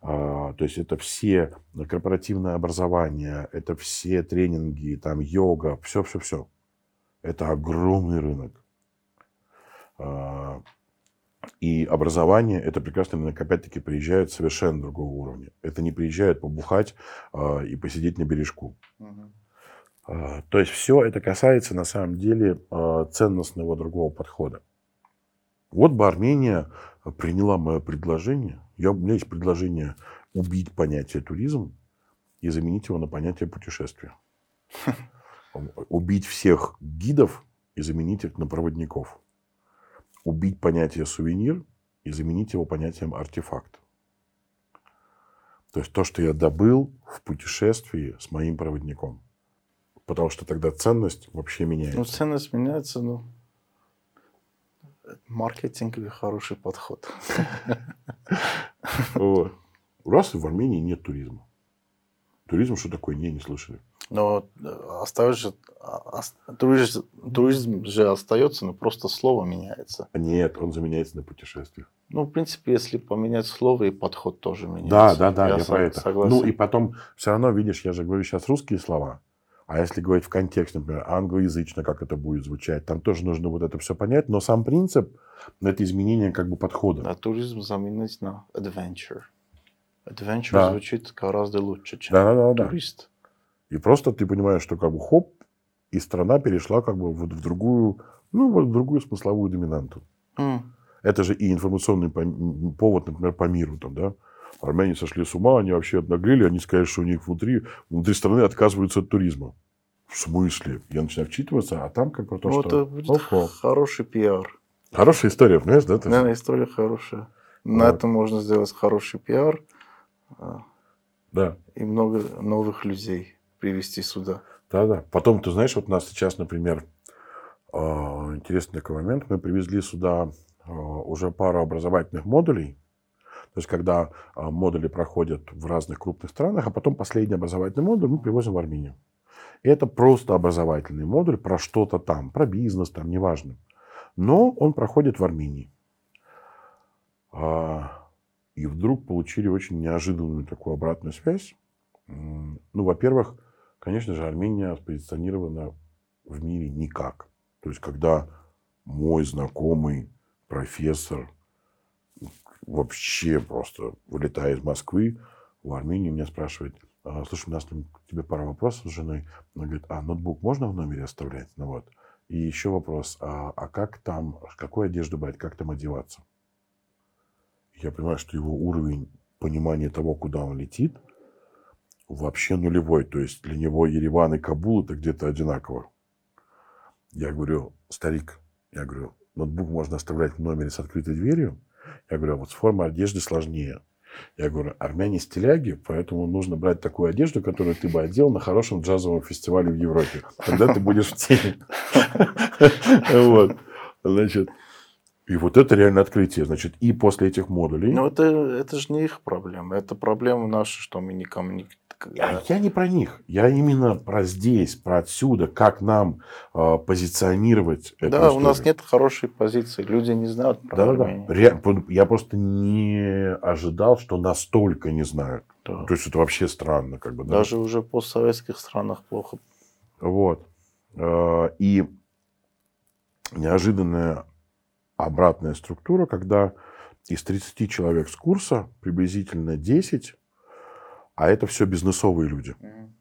То есть это все корпоративное образование, это все тренинги, там йога, все-все-все. Это огромный рынок. И образование, это прекрасный рынок, опять-таки, приезжают совершенно другого уровня. Это не приезжают побухать а, и посидеть на бережку. Угу. То есть все это касается на самом деле ценностного другого подхода. Вот бы Армения приняла мое предложение. Я, у меня есть предложение убить понятие туризм и заменить его на понятие путешествия. убить всех гидов и заменить их на проводников. Убить понятие сувенир и заменить его понятием артефакт. То есть то, что я добыл в путешествии с моим проводником. Потому что тогда ценность вообще меняется. Ну, ценность меняется, ну, маркетинговый хороший подход. У нас в Армении нет туризма. Туризм что такое? Не, не слышали. Но э, остается, а, туризм, туризм же остается, но просто слово меняется. Нет, он заменяется на путешествиях. Ну, в принципе, если поменять слово, и подход тоже меняется. Да, да, да, я, я про это. Согласен. Ну, и потом, все равно, видишь, я же говорю сейчас русские слова, а если говорить в контексте, например, англоязычно, как это будет звучать, там тоже нужно вот это все понять, но сам принцип – это изменение как бы подхода. Да, туризм заменить на adventure. Adventure да. звучит гораздо лучше, чем да, да, да, турист. И просто ты понимаешь, что как бы хоп, и страна перешла как бы вот в другую, ну, вот в другую смысловую доминанту. Mm. Это же и информационный повод, например, по миру там, да. Армяне сошли с ума, они вообще обнаглели, они сказали, что у них внутри, внутри страны отказываются от туризма. В смысле? Я начинаю вчитываться, а там как бы то, ну, что... Это будет Ого. хороший пиар. Хорошая история, понимаешь, да? Да, история хорошая. На вот. этом можно сделать хороший пиар. А, да. И много новых людей привести сюда. Да-да. Потом, ты знаешь, вот у нас сейчас, например, а, интересный такой момент. Мы привезли сюда а, уже пару образовательных модулей. То есть, когда модули проходят в разных крупных странах, а потом последний образовательный модуль мы привозим в Армению. И это просто образовательный модуль про что-то там, про бизнес, там, неважно. Но он проходит в Армении. И вдруг получили очень неожиданную такую обратную связь. Ну, во-первых, конечно же, Армения спозиционирована в мире никак. То есть, когда мой знакомый профессор вообще просто вылетая из Москвы в Армению, меня спрашивает, «А, слушай, у нас там тебе пара вопросов с женой. Она говорит, а ноутбук можно в номере оставлять? Ну вот. И еще вопрос, а, а как там, какую одежду брать, как там одеваться? Я понимаю, что его уровень понимания того, куда он летит, вообще нулевой. То есть для него Ереван и Кабул это где-то одинаково. Я говорю, старик, я говорю, ноутбук можно оставлять в номере с открытой дверью. Я говорю, а вот с формой одежды сложнее. Я говорю, армяне стиляги, поэтому нужно брать такую одежду, которую ты бы одел на хорошем джазовом фестивале в Европе. Тогда ты будешь в теме. Вот. Значит, и вот это реально открытие. Значит, и после этих модулей... Но это, это же не их проблема. Это проблема наша, что мы никому не... Я, я не про них. Я именно про здесь, про отсюда, как нам э, позиционировать эту Да, историю. у нас нет хорошей позиции. Люди не знают про да, Да. Ре... Я просто не ожидал, что настолько не знают. Да. То есть это вообще странно. Как бы, да? Даже уже в постсоветских странах плохо. Вот. Э, и неожиданная обратная структура, когда из 30 человек с курса приблизительно 10, а это все бизнесовые люди.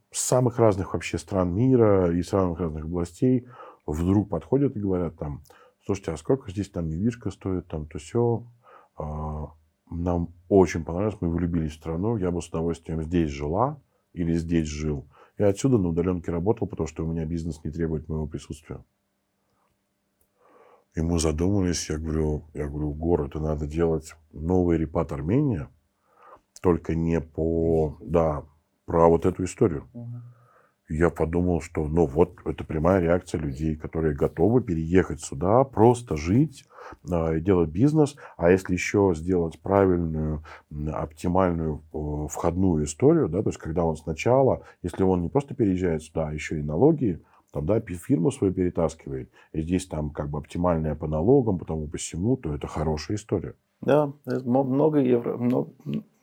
С самых разных вообще стран мира и самых разных областей вдруг подходят и говорят там, слушайте, а сколько здесь там недвижка стоит, там то все. А, нам очень понравилось, мы влюбились в страну, я бы с удовольствием здесь жила или здесь жил. Я отсюда на удаленке работал, потому что у меня бизнес не требует моего присутствия. И мы задумались, я говорю, я говорю, город, это надо делать новый репат Армения, только не по, да, про вот эту историю. Я подумал, что ну вот это прямая реакция людей, которые готовы переехать сюда, просто жить и делать бизнес. А если еще сделать правильную, оптимальную э, входную историю, да, то есть когда он сначала, если он не просто переезжает сюда, а еще и налоги, там, да, фирму свою перетаскивает, и здесь там как бы оптимальная по налогам, потому по всему, то это хорошая история. Да, много евро, много,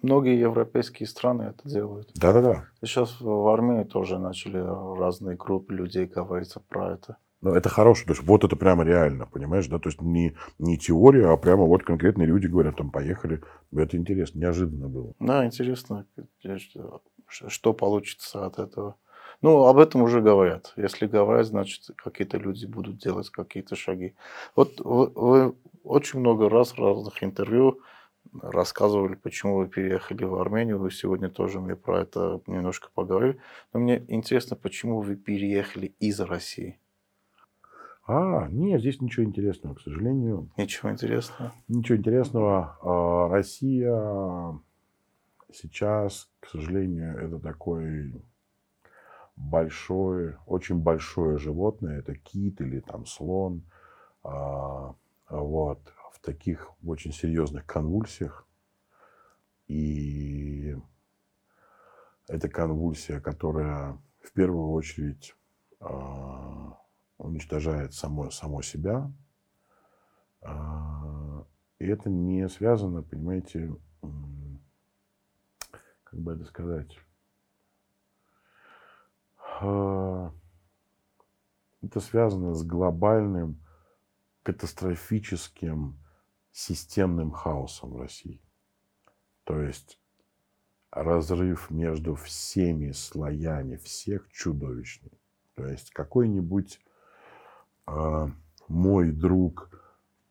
многие европейские страны это делают. Да-да-да. Сейчас в Армении тоже начали разные группы людей говорить про это. Но это хорошо, то есть вот это прямо реально, понимаешь, да, то есть не, не теория, а прямо вот конкретные люди говорят, там, поехали, это интересно, неожиданно было. Да, интересно, что получится от этого. Ну, об этом уже говорят. Если говорят, значит, какие-то люди будут делать какие-то шаги. Вот вы, очень много раз в разных интервью рассказывали, почему вы переехали в Армению. Вы сегодня тоже мне про это немножко поговорили. Но мне интересно, почему вы переехали из России? А, нет, здесь ничего интересного, к сожалению. Ничего интересного? Ничего интересного. А, Россия сейчас, к сожалению, это такой большое, очень большое животное, это кит или там слон, а, вот, в таких очень серьезных конвульсиях. И это конвульсия, которая в первую очередь а, уничтожает само, само себя. А, и это не связано, понимаете, как бы это сказать, это связано с глобальным катастрофическим системным хаосом в России. То есть разрыв между всеми слоями всех чудовищный. То есть какой-нибудь э, мой друг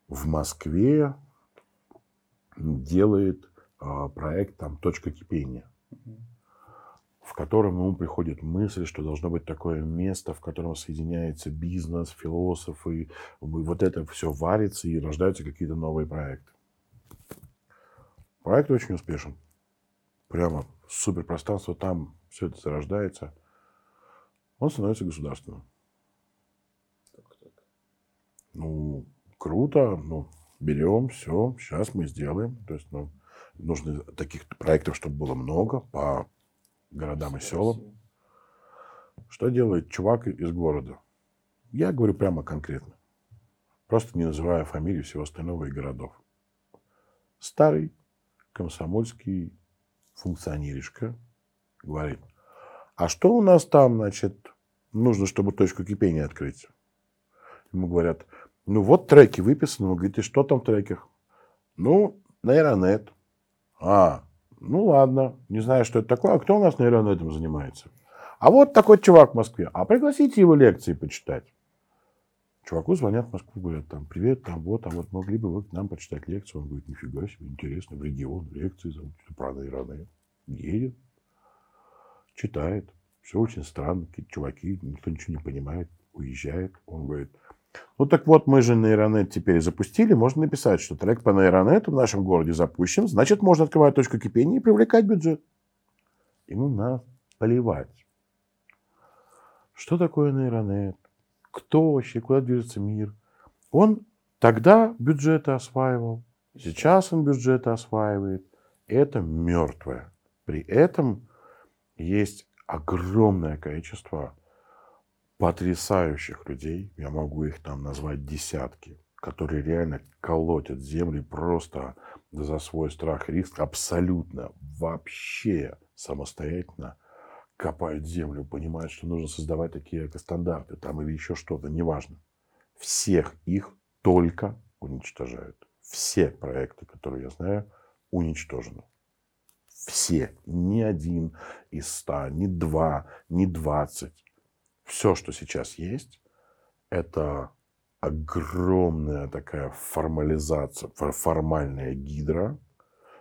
в Москве делает э, проект там точка кипения в котором ему приходит мысль, что должно быть такое место, в котором соединяется бизнес, философы, вот это все варится и рождаются какие-то новые проекты. Проект очень успешен. Прямо суперпространство там, все это зарождается. Он становится государственным. Ну, круто, ну, берем, все, сейчас мы сделаем. То есть, ну, нужно таких проектов, чтобы было много, по городам и селам. Что делает чувак из города? Я говорю прямо конкретно. Просто не называя фамилии всего остального и городов. Старый комсомольский функционеришка говорит, а что у нас там, значит, нужно, чтобы точку кипения открыть? Ему говорят, ну вот треки выписаны. Он говорит, и что там в треках? Ну, нейронет. А, ну ладно, не знаю, что это такое. А кто у нас, наверное, этим занимается? А вот такой чувак в Москве. А пригласите его лекции почитать. Чуваку звонят в Москву, говорят, там, привет, там, вот, а вот могли бы вы к нам почитать лекцию. Он говорит, нифига себе, интересно, в регион, лекции зовут, про нейроны. Едет, читает. Все очень странно, какие-то чуваки, никто ничего не понимает, уезжает. Он говорит, ну так вот, мы же нейронет теперь запустили. Можно написать, что трек по нейронету в нашем городе запущен. Значит, можно открывать точку кипения и привлекать бюджет. Ему надо поливать. Что такое нейронет? Кто вообще? Куда движется мир? Он тогда бюджеты осваивал. Сейчас он бюджеты осваивает. Это мертвое. При этом есть огромное количество потрясающих людей, я могу их там назвать десятки, которые реально колотят земли просто за свой страх и риск, абсолютно вообще самостоятельно копают землю, понимают, что нужно создавать такие экостандарты там или еще что-то, неважно. Всех их только уничтожают. Все проекты, которые я знаю, уничтожены. Все. Ни один из ста, ни два, ни двадцать все, что сейчас есть, это огромная такая формализация, формальная гидра,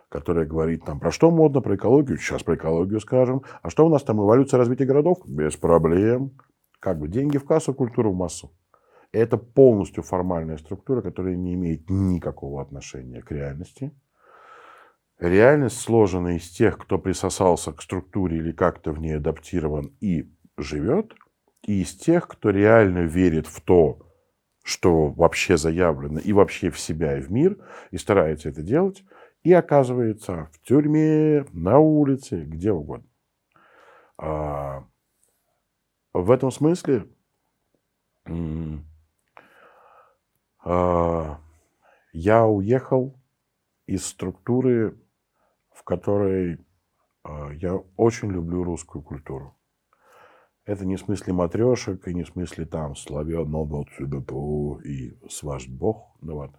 которая говорит нам, про что модно, про экологию, сейчас про экологию скажем, а что у нас там, эволюция развития городов? Без проблем. Как бы деньги в кассу, культуру в массу. Это полностью формальная структура, которая не имеет никакого отношения к реальности. Реальность сложена из тех, кто присосался к структуре или как-то в ней адаптирован и живет, и из тех, кто реально верит в то, что вообще заявлено, и вообще в себя, и в мир, и старается это делать, и оказывается в тюрьме, на улице, где угодно. А, в этом смысле а, я уехал из структуры, в которой а, я очень люблю русскую культуру. Это не в смысле матрешек и не в смысле там славяно то и с ваш бог. Ну, вот.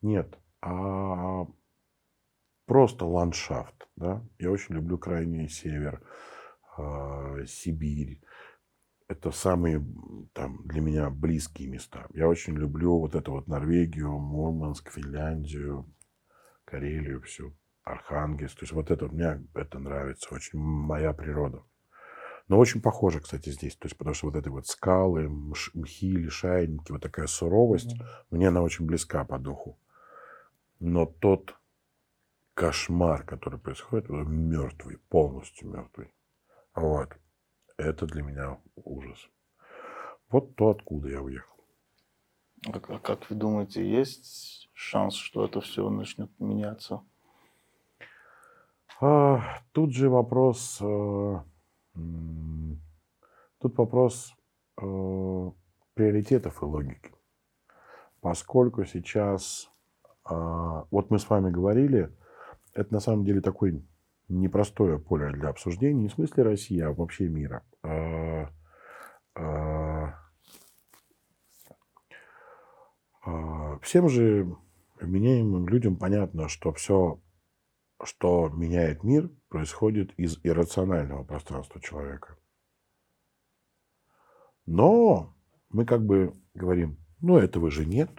Нет, а просто ландшафт. Да? Я очень люблю крайний север, э, Сибирь. Это самые там, для меня близкие места. Я очень люблю вот это вот Норвегию, Мурманск, Финляндию, Карелию, всю, Архангельск. То есть вот это мне это нравится, очень моя природа. Но очень похоже, кстати, здесь. То есть, потому что вот эти вот скалы, мхи, лишайники, вот такая суровость, mm-hmm. мне она очень близка по духу. Но тот кошмар, который происходит, он мертвый, полностью мертвый. Вот. Это для меня ужас. Вот то, откуда я уехал. А как вы думаете, есть шанс, что это все начнет меняться? А, тут же вопрос, э, тут вопрос э, приоритетов и логики. Поскольку сейчас, э, вот мы с вами говорили, это на самом деле такой непростое поле для обсуждения, не в смысле России, а вообще мира. А, а, а, всем же меняемым людям понятно, что все, что меняет мир, происходит из иррационального пространства человека. Но мы как бы говорим, ну этого же нет.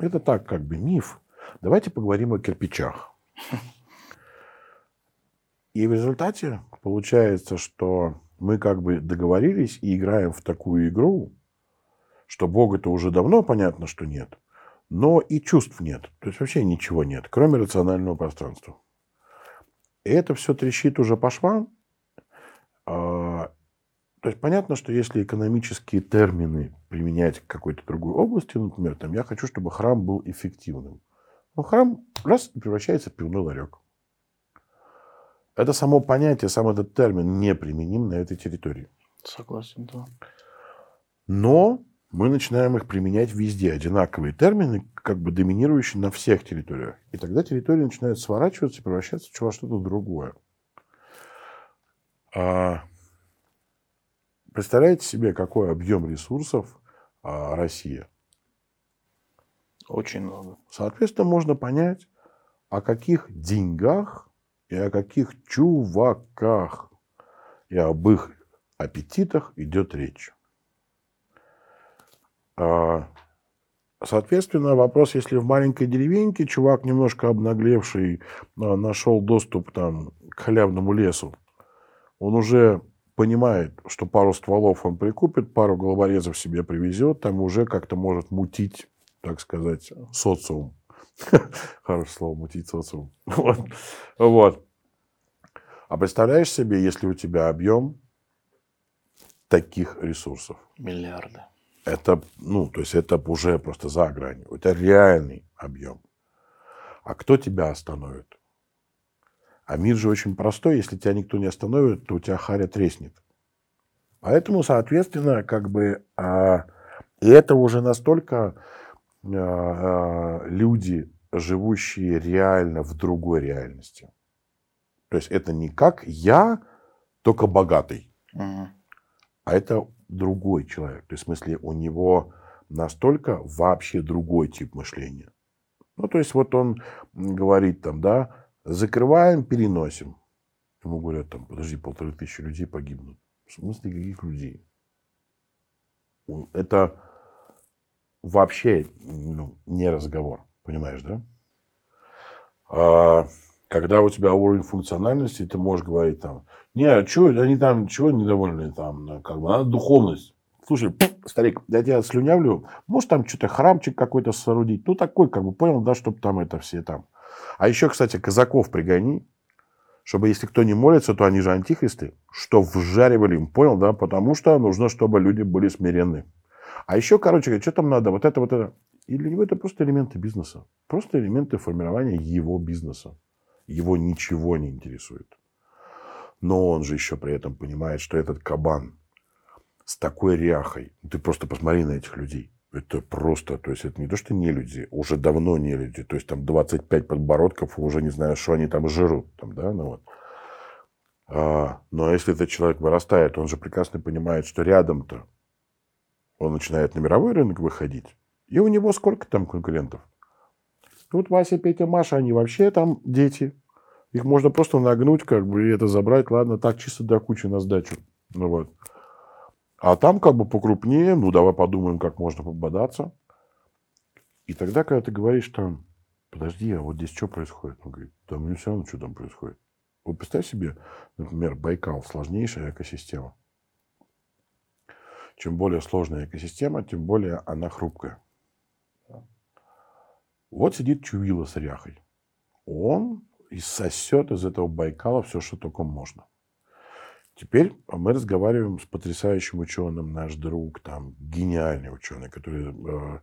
Это так как бы миф. Давайте поговорим о кирпичах. И в результате получается, что мы как бы договорились и играем в такую игру, что Бога-то уже давно понятно, что нет, но и чувств нет. То есть вообще ничего нет, кроме рационального пространства. И это все трещит уже по швам. А, то есть понятно, что если экономические термины применять к какой-то другой области, например, там, я хочу, чтобы храм был эффективным. Но храм раз превращается в пивной ларек. Это само понятие, сам этот термин не применим на этой территории. Согласен, да. Но мы начинаем их применять везде. Одинаковые термины, как бы доминирующие на всех территориях. И тогда территория начинает сворачиваться и превращаться в что-то другое. А... Представляете себе, какой объем ресурсов а, Россия? Очень много. Соответственно, можно понять, о каких деньгах и о каких чуваках и об их аппетитах идет речь. А, соответственно, вопрос, если в маленькой деревеньке чувак, немножко обнаглевший, а, нашел доступ там, к халявному лесу, он уже понимает, что пару стволов он прикупит, пару головорезов себе привезет, там уже как-то может мутить, так сказать, социум. Хорошее слово, мутить социум. Вот. А представляешь себе, если у тебя объем таких ресурсов? Миллиарды. Это, ну, то есть это уже просто за гранью. Это реальный объем. А кто тебя остановит? А мир же очень простой. Если тебя никто не остановит, то у тебя харя треснет. Поэтому, соответственно, как бы... А, и это уже настолько а, люди, живущие реально в другой реальности. То есть это не как я, только богатый. Угу. А это другой человек. То есть в смысле у него настолько вообще другой тип мышления. Ну, то есть вот он говорит там, да, закрываем, переносим. Ему говорят там, подожди, полторы тысячи людей погибнут. В смысле каких людей? Это вообще ну, не разговор, понимаешь, да? А, когда у тебя уровень функциональности, ты можешь говорить там, не, а что, они там чего недовольны, там, как бы, надо духовность. Слушай, старик, я тебя слюнявлю, может там что-то храмчик какой-то соорудить. Ну, такой, как бы, понял, да, чтобы там это все там. А еще, кстати, казаков пригони, чтобы если кто не молится, то они же антихристы, что вжаривали им, понял, да, потому что нужно, чтобы люди были смиренны. А еще, короче, что там надо, вот это, вот это. И для него это просто элементы бизнеса. Просто элементы формирования его бизнеса. Его ничего не интересует. Но он же еще при этом понимает, что этот кабан с такой ряхой, ты просто посмотри на этих людей. Это просто, то есть это не то, что не люди, уже давно не люди. То есть там 25 подбородков, уже не знаю, что они там жрут. Там, да, ну вот. а, но если этот человек вырастает, он же прекрасно понимает, что рядом-то он начинает на мировой рынок выходить. И у него сколько там конкурентов? Тут Вася, Петя, Маша, они вообще там дети. Их можно просто нагнуть, как бы, и это забрать. Ладно, так чисто до кучи на сдачу. Ну вот. А там как бы покрупнее, ну давай подумаем, как можно пободаться. И тогда, когда ты говоришь там, подожди, а вот здесь что происходит? Он говорит, да мне все равно, что там происходит. Вот представь себе, например, Байкал, сложнейшая экосистема. Чем более сложная экосистема, тем более она хрупкая. Вот сидит Чувила с ряхой. Он и сосет из этого Байкала все, что только можно. Теперь мы разговариваем с потрясающим ученым, наш друг, там, гениальный ученый, который э,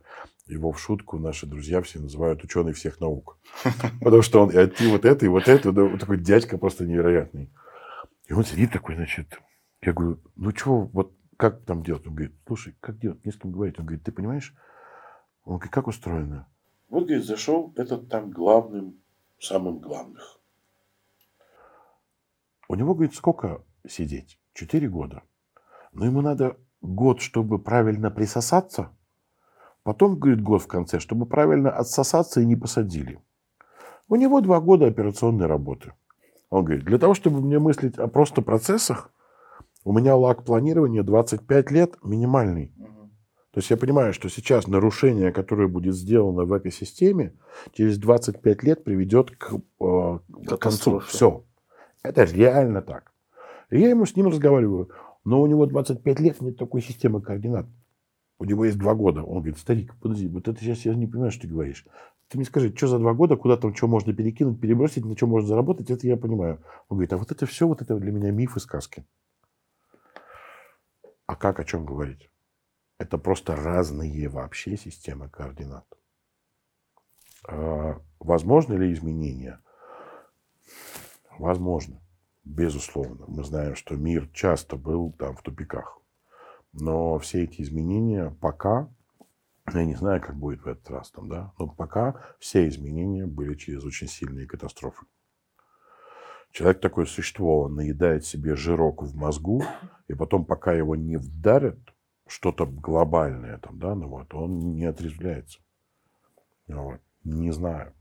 его в шутку наши друзья все называют ученый всех наук. Потому что он и вот это, и вот это, вот такой дядька просто невероятный. И он сидит такой, значит, я говорю, ну что, вот как там делать? Он говорит, слушай, как делать? Не с кем говорить. Он говорит, ты понимаешь? Он говорит, как устроено? Вот, говорит, зашел этот там главным, самым главных. У него, говорит, сколько сидеть. Четыре года. Но ему надо год, чтобы правильно присосаться. Потом, говорит, год в конце, чтобы правильно отсосаться и не посадили. У него два года операционной работы. Он говорит, для того, чтобы мне мыслить о просто процессах, у меня лак планирования 25 лет минимальный. То есть я понимаю, что сейчас нарушение, которое будет сделано в экосистеме, через 25 лет приведет к, э, к концу. Все. Это реально так. И я ему с ним разговариваю. Но у него 25 лет, нет такой системы координат. У него есть два года. Он говорит, старик, подожди, вот это сейчас я не понимаю, что ты говоришь. Ты мне скажи, что за два года, куда там что можно перекинуть, перебросить, на что можно заработать, это я понимаю. Он говорит, а вот это все, вот это для меня мифы, сказки. А как о чем говорить? Это просто разные вообще системы координат. А, возможно ли изменения? Возможно. Безусловно. Мы знаем, что мир часто был там в тупиках. Но все эти изменения пока, я не знаю, как будет в этот раз там, да, но пока все изменения были через очень сильные катастрофы. Человек такое существо, он наедает себе жирок в мозгу, и потом, пока его не вдарят, что-то глобальное там, да, ну вот, он не отрезвляется. Вот. Не знаю.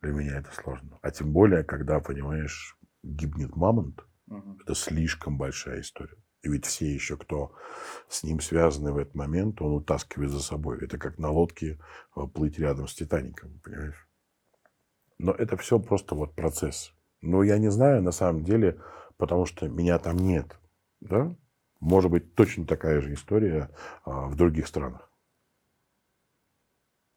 Для меня это сложно. А тем более, когда, понимаешь, гибнет мамонт, угу. это слишком большая история. И ведь все еще, кто с ним связаны в этот момент, он утаскивает за собой. Это как на лодке э, плыть рядом с Титаником, понимаешь? Но это все просто вот процесс. Но я не знаю на самом деле, потому что меня там нет. Да? Может быть, точно такая же история а, в других странах.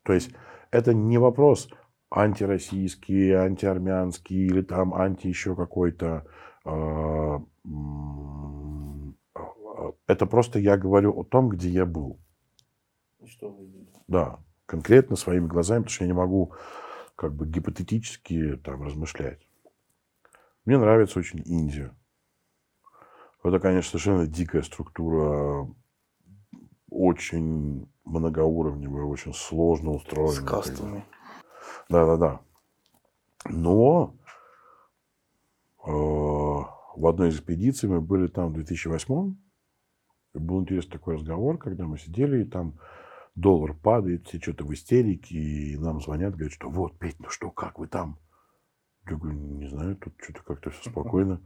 То есть это не вопрос антироссийский, антиармянский или там анти еще какой-то. А, это просто я говорю о том, где я был. Что вы Да, конкретно своими глазами, потому что я не могу как бы гипотетически там размышлять. Мне нравится очень Индия. Это, конечно, совершенно дикая структура, очень многоуровневая, очень сложно устроенная. С кастами. Да, да, да. Но э, в одной из экспедиций мы были там в 2008 и был интересный такой разговор, когда мы сидели, и там доллар падает, все что-то в истерике, и нам звонят, говорят, что вот, Петь, ну что, как вы там? Я говорю, не знаю, тут что-то как-то все спокойно.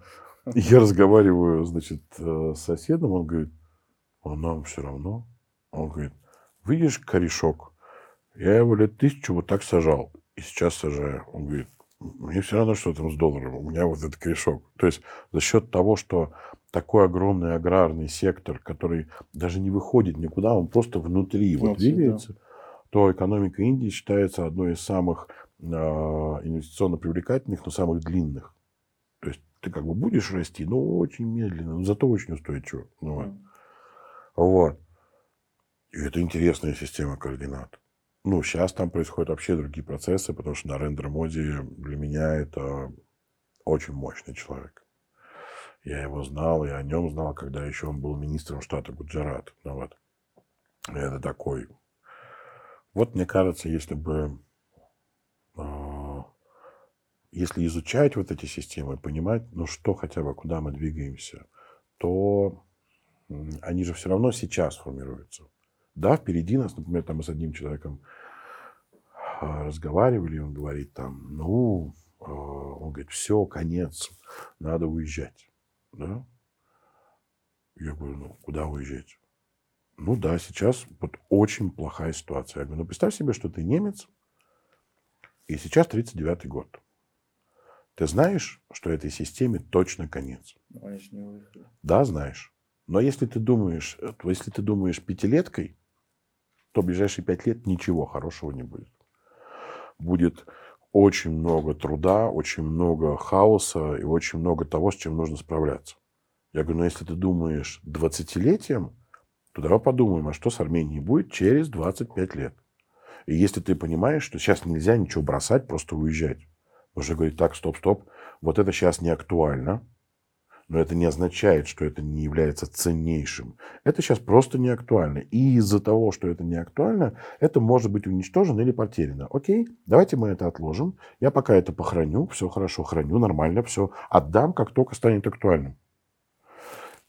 Я разговариваю, значит, э, с соседом, он говорит, а нам все равно. Он говорит, видишь корешок? Я его лет тысячу вот так сажал и сейчас сажаю. Он говорит, мне все равно, что там с долларом, у меня вот этот корешок. То есть за счет того, что такой огромный аграрный сектор, который даже не выходит никуда, он просто внутри вот Внутри, да. двигается, то экономика Индии считается одной из самых э, инвестиционно привлекательных, но самых длинных. Ты как бы будешь расти, но очень медленно, но зато очень устойчиво. Ну, вот. Вот. И это интересная система координат. Ну, сейчас там происходят вообще другие процессы, потому что Нарендра Моди для меня это очень мощный человек. Я его знал, я о нем знал, когда еще он был министром штата Гуджарат. Ну, вот. И Это такой. Вот мне кажется, если бы а, если изучать вот эти системы, понимать, ну что хотя бы, куда мы двигаемся, то они же все равно сейчас формируются. Да, впереди нас, например, там мы с одним человеком а, разговаривали, он говорит там, ну, а, он говорит, все, конец, надо уезжать. Да? Я говорю, ну, куда уезжать? Ну да, сейчас вот очень плохая ситуация. Я говорю, ну представь себе, что ты немец, и сейчас 39-й год. Ты знаешь, что этой системе точно конец? Ну. Да, знаешь. Но если ты думаешь, если ты думаешь пятилеткой, то в ближайшие пять лет ничего хорошего не будет. Будет очень много труда, очень много хаоса и очень много того, с чем нужно справляться. Я говорю, ну если ты думаешь 20-летием, то давай подумаем, а что с Арменией будет через 25 лет. И если ты понимаешь, что сейчас нельзя ничего бросать, просто уезжать. Нужно говорить, так, стоп, стоп, вот это сейчас не актуально, но это не означает, что это не является ценнейшим. Это сейчас просто не актуально. И из-за того, что это не актуально, это может быть уничтожено или потеряно. Окей, давайте мы это отложим. Я пока это похороню, все хорошо, храню, нормально, все. Отдам, как только станет актуальным.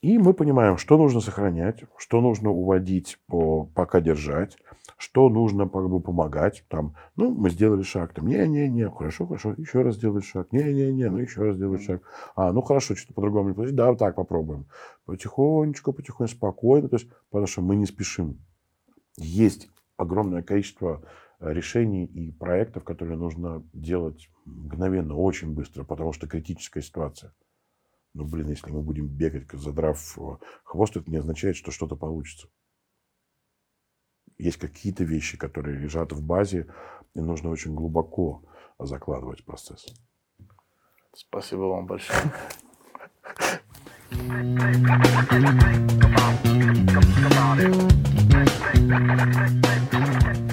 И мы понимаем, что нужно сохранять, что нужно уводить, по, пока держать, что нужно как бы помогать. Там, ну, мы сделали шаг, там, не-не-не, хорошо, хорошо, еще раз сделать шаг, не-не-не, ну, еще раз сделать шаг. А, ну, хорошо, что-то по-другому не получилось, да, вот так попробуем. Потихонечку, потихонечку, спокойно, то есть, потому что мы не спешим. Есть огромное количество э, решений и проектов, которые нужно делать мгновенно, очень быстро, потому что критическая ситуация. Ну, блин, если мы будем бегать, задрав э, хвост, это не означает, что что-то получится. Есть какие-то вещи, которые лежат в базе, и нужно очень глубоко закладывать процесс. Спасибо вам большое. Come on, come on, come on.